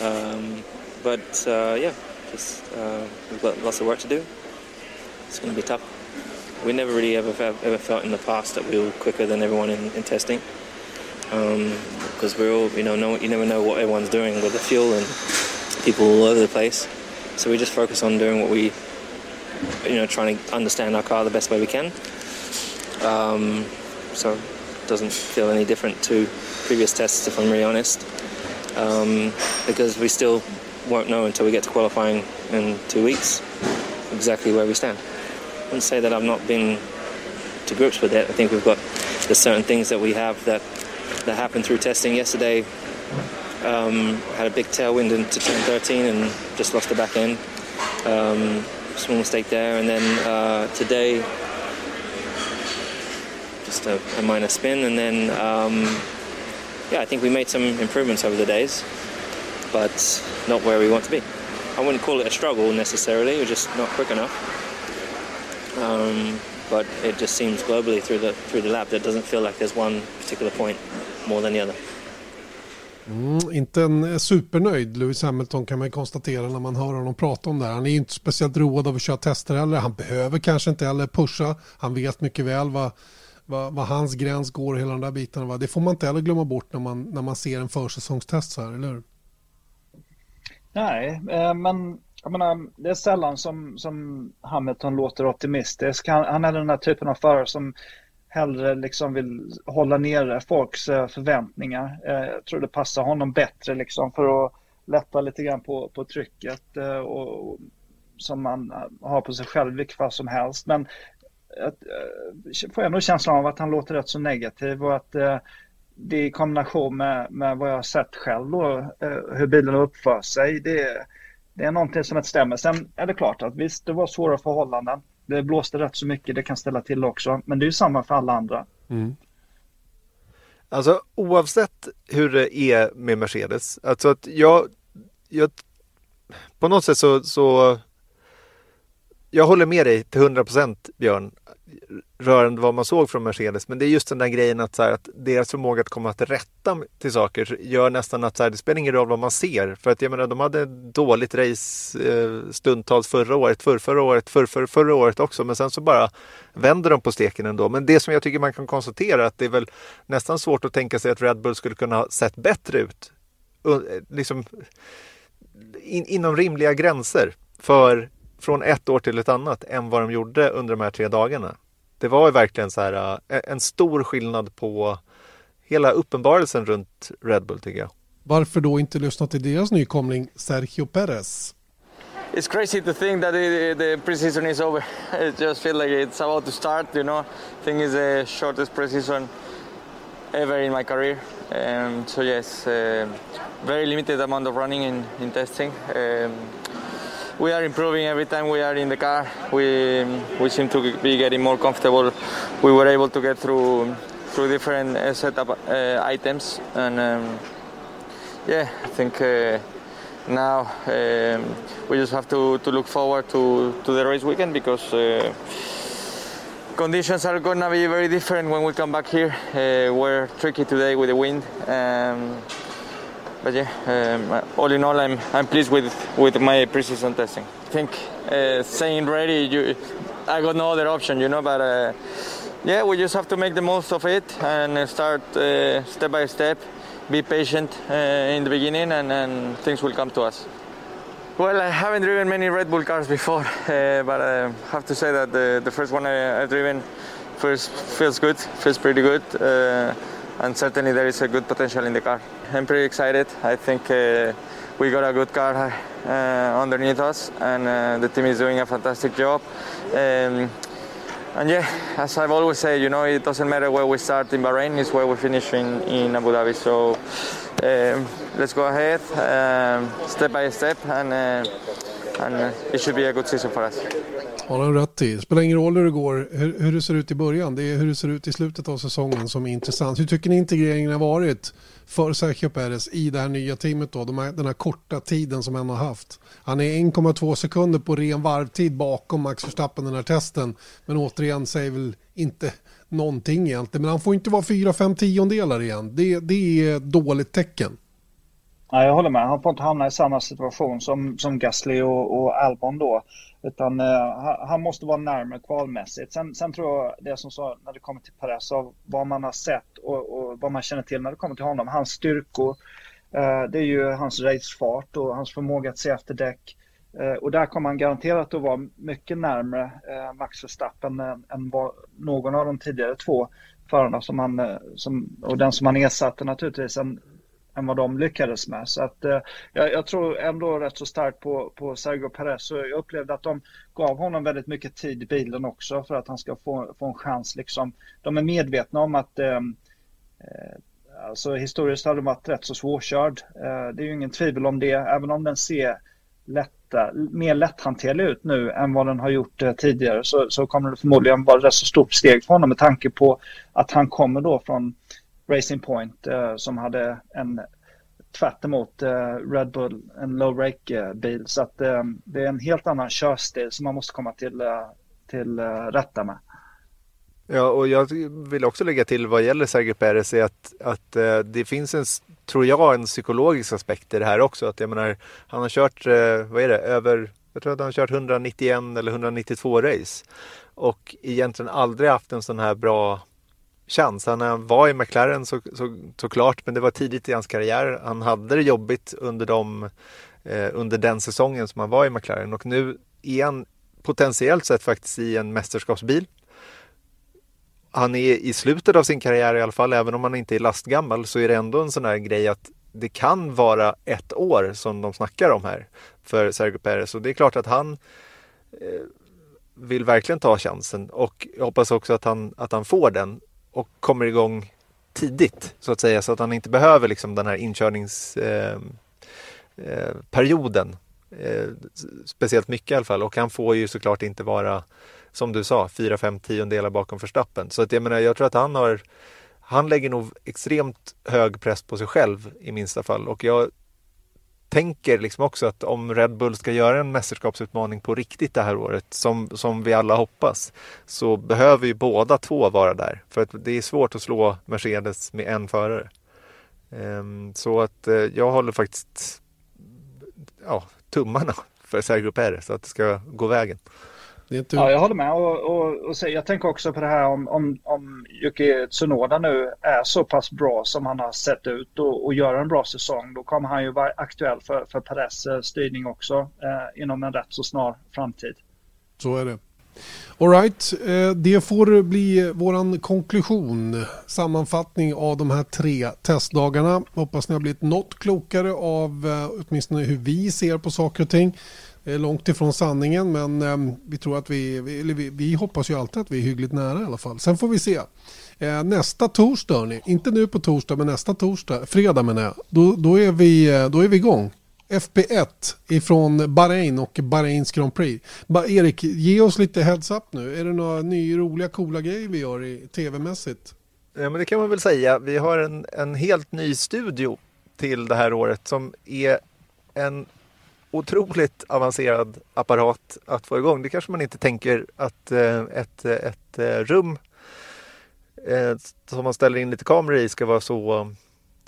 Um, but uh, yeah, just uh, we've got lots of work to do. It's going to be tough. We never really ever ever felt in the past that we were quicker than everyone in, in testing. Because um, we're all, you know, no, you never know what everyone's doing with the fuel and people all over the place. So we just focus on doing what we you know, trying to understand our car the best way we can. Um, so it doesn't feel any different to previous tests, if I'm really honest, um, because we still won't know until we get to qualifying in two weeks exactly where we stand. I wouldn't say that I've not been to grips with it. I think we've got there's certain things that we have that that happened through testing yesterday. Um, had a big tailwind into turn 13 and just lost the back end. Um, small mistake there, and then uh, today just a, a, minor spin, and then um, yeah, I think we made some improvements over the days, but not where we want to be. I wouldn't call it a struggle necessarily; we're just not quick enough. Um, but it just seems globally through the through the lab that doesn't feel like there's one particular point more than the other. Mm, inte en eh, supernöjd Lewis Hamilton kan man konstatera när man hör honom prata om det här. Han är inte speciellt road av att köra tester heller. Han behöver kanske inte heller pusha. Han vet mycket väl vad, vad, vad hans gräns går och hela de där bitarna. Det får man inte heller glömma bort när man, när man ser en försäsongstest så här, eller hur? Nej, eh, men jag menar, det är sällan som, som Hamilton låter optimistisk. Han, han är den här typen av förare som hellre liksom vill hålla nere folks eh, förväntningar. Eh, jag tror det passar honom bättre liksom för att lätta lite grann på, på trycket eh, och, och som man har på sig själv vilket fall som helst. Men jag får ändå känslan av att han låter rätt så negativ och att det i kombination med, med vad jag har sett själv då, hur bilen uppför sig, det, det är någonting som inte stämmer. Sen är det klart att visst, det var svåra förhållanden. Det blåste rätt så mycket, det kan ställa till också. Men det är ju samma för alla andra. Mm. Alltså oavsett hur det är med Mercedes, alltså att jag, jag på något sätt så, så jag håller med dig till 100 procent Björn rörande vad man såg från Mercedes. Men det är just den där grejen att, så här, att deras förmåga att komma till rätta till saker gör nästan att så här, det spelar ingen roll vad man ser. För att jag menar, de hade dåligt race eh, stundtals förra året, för, förra året, för, för, förra året också. Men sen så bara vänder de på steken ändå. Men det som jag tycker man kan konstatera att det är väl nästan svårt att tänka sig att Red Bull skulle kunna ha sett bättre ut. Eh, liksom, in, inom rimliga gränser för från ett år till ett annat än vad de gjorde under de här tre dagarna. Det var ju verkligen så här äh, en stor skillnad på hela uppenbarelsen runt Red Bull tycker jag. Varför då inte lyssna till deras nykomling Sergio Perez? It's crazy to think that the, the preseason is over. It just feels like it's about to start, you know. I think it's the shortest preseason ever in my career. Um, so yes, uh, very limited amount of running in, in testing. Um, we are improving every time we are in the car. We we seem to be getting more comfortable. We were able to get through through different uh, setup uh, items, and um, yeah, I think uh, now um, we just have to, to look forward to, to the race weekend because. Uh, conditions are gonna be very different when we come back here. Uh, we're tricky today with the wind. Um, but yeah, um, all in all, I'm I'm pleased with with my preseason testing. I think uh, saying ready, you, I got no other option, you know. But uh, yeah, we just have to make the most of it and start uh, step by step. Be patient uh, in the beginning, and, and things will come to us. Well, I haven't driven many Red Bull cars before, uh, but I have to say that the, the first one I, have driven first feels good, feels pretty good. And certainly there is a good potential in the car. I'm pretty excited. I think uh, we got a good car uh, underneath us, and uh, the team is doing a fantastic job. Um, and yeah, as I've always said, you know, it doesn't matter where we start in Bahrain, it's where we finish in, in Abu Dhabi. So um, let's go ahead, um, step by step, and, uh, and uh, it should be a good season for us. har han rätt i. Det spelar ingen roll hur det går, hur, hur, det ser ut i början. Det är hur det ser ut i slutet av säsongen som är intressant. Hur tycker ni integreringen har varit för Sergio Perez i det här nya teamet då? De här, den här korta tiden som han har haft. Han är 1,2 sekunder på ren varvtid bakom Max Verstappen den här testen. Men återigen säger väl inte någonting egentligen. Men han får inte vara 4-5 tiondelar igen. Det, det är ett dåligt tecken. Nej, jag håller med. Han får inte hamna i samma situation som, som Gasly och, och Albon då. Utan uh, han måste vara närmare kvalmässigt. Sen, sen tror jag det som sa när det kommer till Perez, av vad man har sett och, och, vad man känner till när det kommer till honom. Hans styrkor, uh, det är ju hans racefart och hans förmåga att se efter däck. Uh, och där kommer han garanterat att vara mycket närmare Max Verstappen än, än vad någon av de tidigare två förarna som han, som, och den som han ersatte naturligtvis, en än vad de lyckades med. Så att, eh, jag, jag, tror ändå rätt så starkt på, på Sergio Perez. Så jag upplevde att de gav honom väldigt mycket tid i bilen också för att han ska få, få en chans. Liksom. De är medvetna om att eh, eh, alltså, historiskt har de varit rätt så svårkörd. Eh, det är ju ingen tvivel om det, även om den ser lätta, mer lätthanterlig ut nu än vad den har gjort eh, tidigare så, så kommer det förmodligen vara ett rätt så stort steg för honom med tanke på att han kommer då från Racing Point eh, som hade en tvärt emot eh, Red Bull, en low rake eh, bil. Så att eh, det är en helt annan körstil som man måste komma till, eh, till eh, rätta med. Ja, och jag vill också lägga till vad gäller Sergio Perez är att, att det finns en, tror jag, en psykologisk aspekt i det här också. Att jag menar, han har kört, vad är det, över, jag tror att han har kört 191 eller 192 race. Och egentligen aldrig haft en sån här bra chans. Han var i McLaren så, så, såklart, men det var tidigt i hans karriär. Han hade det jobbigt under, de, eh, under den säsongen som han var i McLaren och nu är han potentiellt sett faktiskt i en mästerskapsbil. Han är i slutet av sin karriär i alla fall, även om han inte är lastgammal så är det ändå en sån här grej att det kan vara ett år som de snackar om här för Sergio Perez och det är klart att han eh, vill verkligen ta chansen och jag hoppas också att han, att han får den och kommer igång tidigt så att säga så att han inte behöver liksom den här inkörningsperioden ehm, eh, eh, speciellt mycket i alla fall. Och han får ju såklart inte vara som du sa 4-5 tiondelar bakom förstappen. Så att jag menar jag tror att han har han lägger nog extremt hög press på sig själv i minsta fall. Och jag tänker liksom också att om Red Bull ska göra en mästerskapsutmaning på riktigt det här året, som, som vi alla hoppas, så behöver ju båda två vara där. För att det är svårt att slå Mercedes med en förare. Um, så att uh, jag håller faktiskt ja, tummarna för Sergio Perez, att det ska gå vägen. Inte... Ja, jag håller med. Och, och, och så, jag tänker också på det här om, om, om Yuki Tsunoda nu är så pass bra som han har sett ut och, och gör en bra säsong. Då kommer han ju vara aktuell för, för Perez eh, styrning också eh, inom en rätt så snar framtid. Så är det. Alright, eh, det får bli våran konklusion, sammanfattning av de här tre testdagarna. Hoppas ni har blivit något klokare av eh, åtminstone hur vi ser på saker och ting. Långt ifrån sanningen men eh, vi tror att vi, vi, vi, hoppas ju alltid att vi är hyggligt nära i alla fall. Sen får vi se. Eh, nästa torsdag, hörni, inte nu på torsdag men nästa torsdag, fredag menar jag, då, då, är vi, eh, då är vi igång. FP1 ifrån Bahrain och Bahrains Grand Prix. Ba Erik, ge oss lite heads up nu. Är det några nya roliga coola grejer vi gör i tv-mässigt? Ja eh, men det kan man väl säga. Vi har en, en helt ny studio till det här året som är en otroligt avancerad apparat att få igång. Det kanske man inte tänker att eh, ett, ett eh, rum eh, som man ställer in lite kameror i ska vara så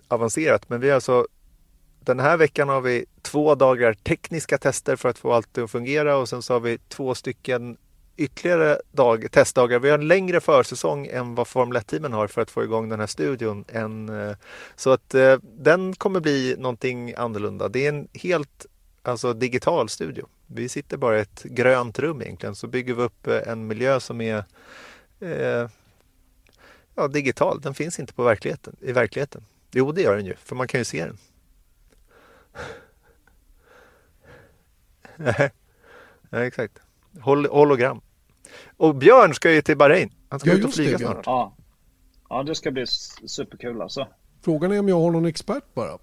avancerat. Men vi har alltså den här veckan har vi två dagar tekniska tester för att få allt att fungera och sen så har vi två stycken ytterligare dag, testdagar. Vi har en längre försäsong än vad Formel 1-teamen har för att få igång den här studion. Eh, så att eh, den kommer bli någonting annorlunda. Det är en helt alltså digital studio. Vi sitter bara i ett grönt rum egentligen så bygger vi upp eh, en miljö som är eh, ja, digital. Den finns inte på verkligheten, i verkligheten. Jo, det gör den ju, för man kan ju se den. Nej, exakt. Hol hologram. Och Björn ska ju till Bahrain. Han ska ja, ut och flyga det, snart. Ja. ja, det ska bli superkul alltså. Frågan är om jag har någon expert bara.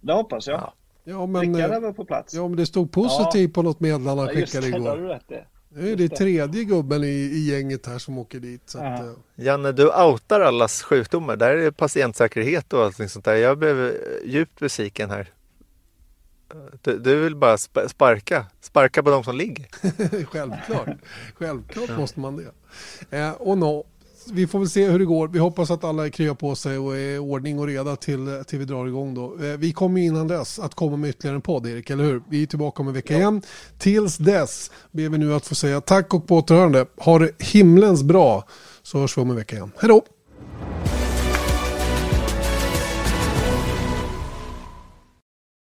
Det hoppas jag. Ja. Ja, men, Rickard var på plats. Ja, men det stod positivt ja. på något meddelande han skickade igår. Just det, rätt det. Nu är det tredje gubben i, i gänget här som åker dit. Så att, uh. Janne, du outar allas sjukdomar. Där är det patientsäkerhet och allting sånt där. Jag blev djupt besviken här. Du, du vill bara sparka, sparka på de som ligger. Självklart, självklart ja. måste man det. Eh, och no, vi får väl se hur det går. Vi hoppas att alla kryar på sig och är ordning och reda till, till vi drar igång då. Eh, vi kommer innan dess att komma med ytterligare en podd Erik, eller hur? Vi är tillbaka om en vecka ja. igen. Tills dess ber vi nu att få säga tack och på återhörande. Ha det himlens bra så hörs vi om en vecka igen. Hej då!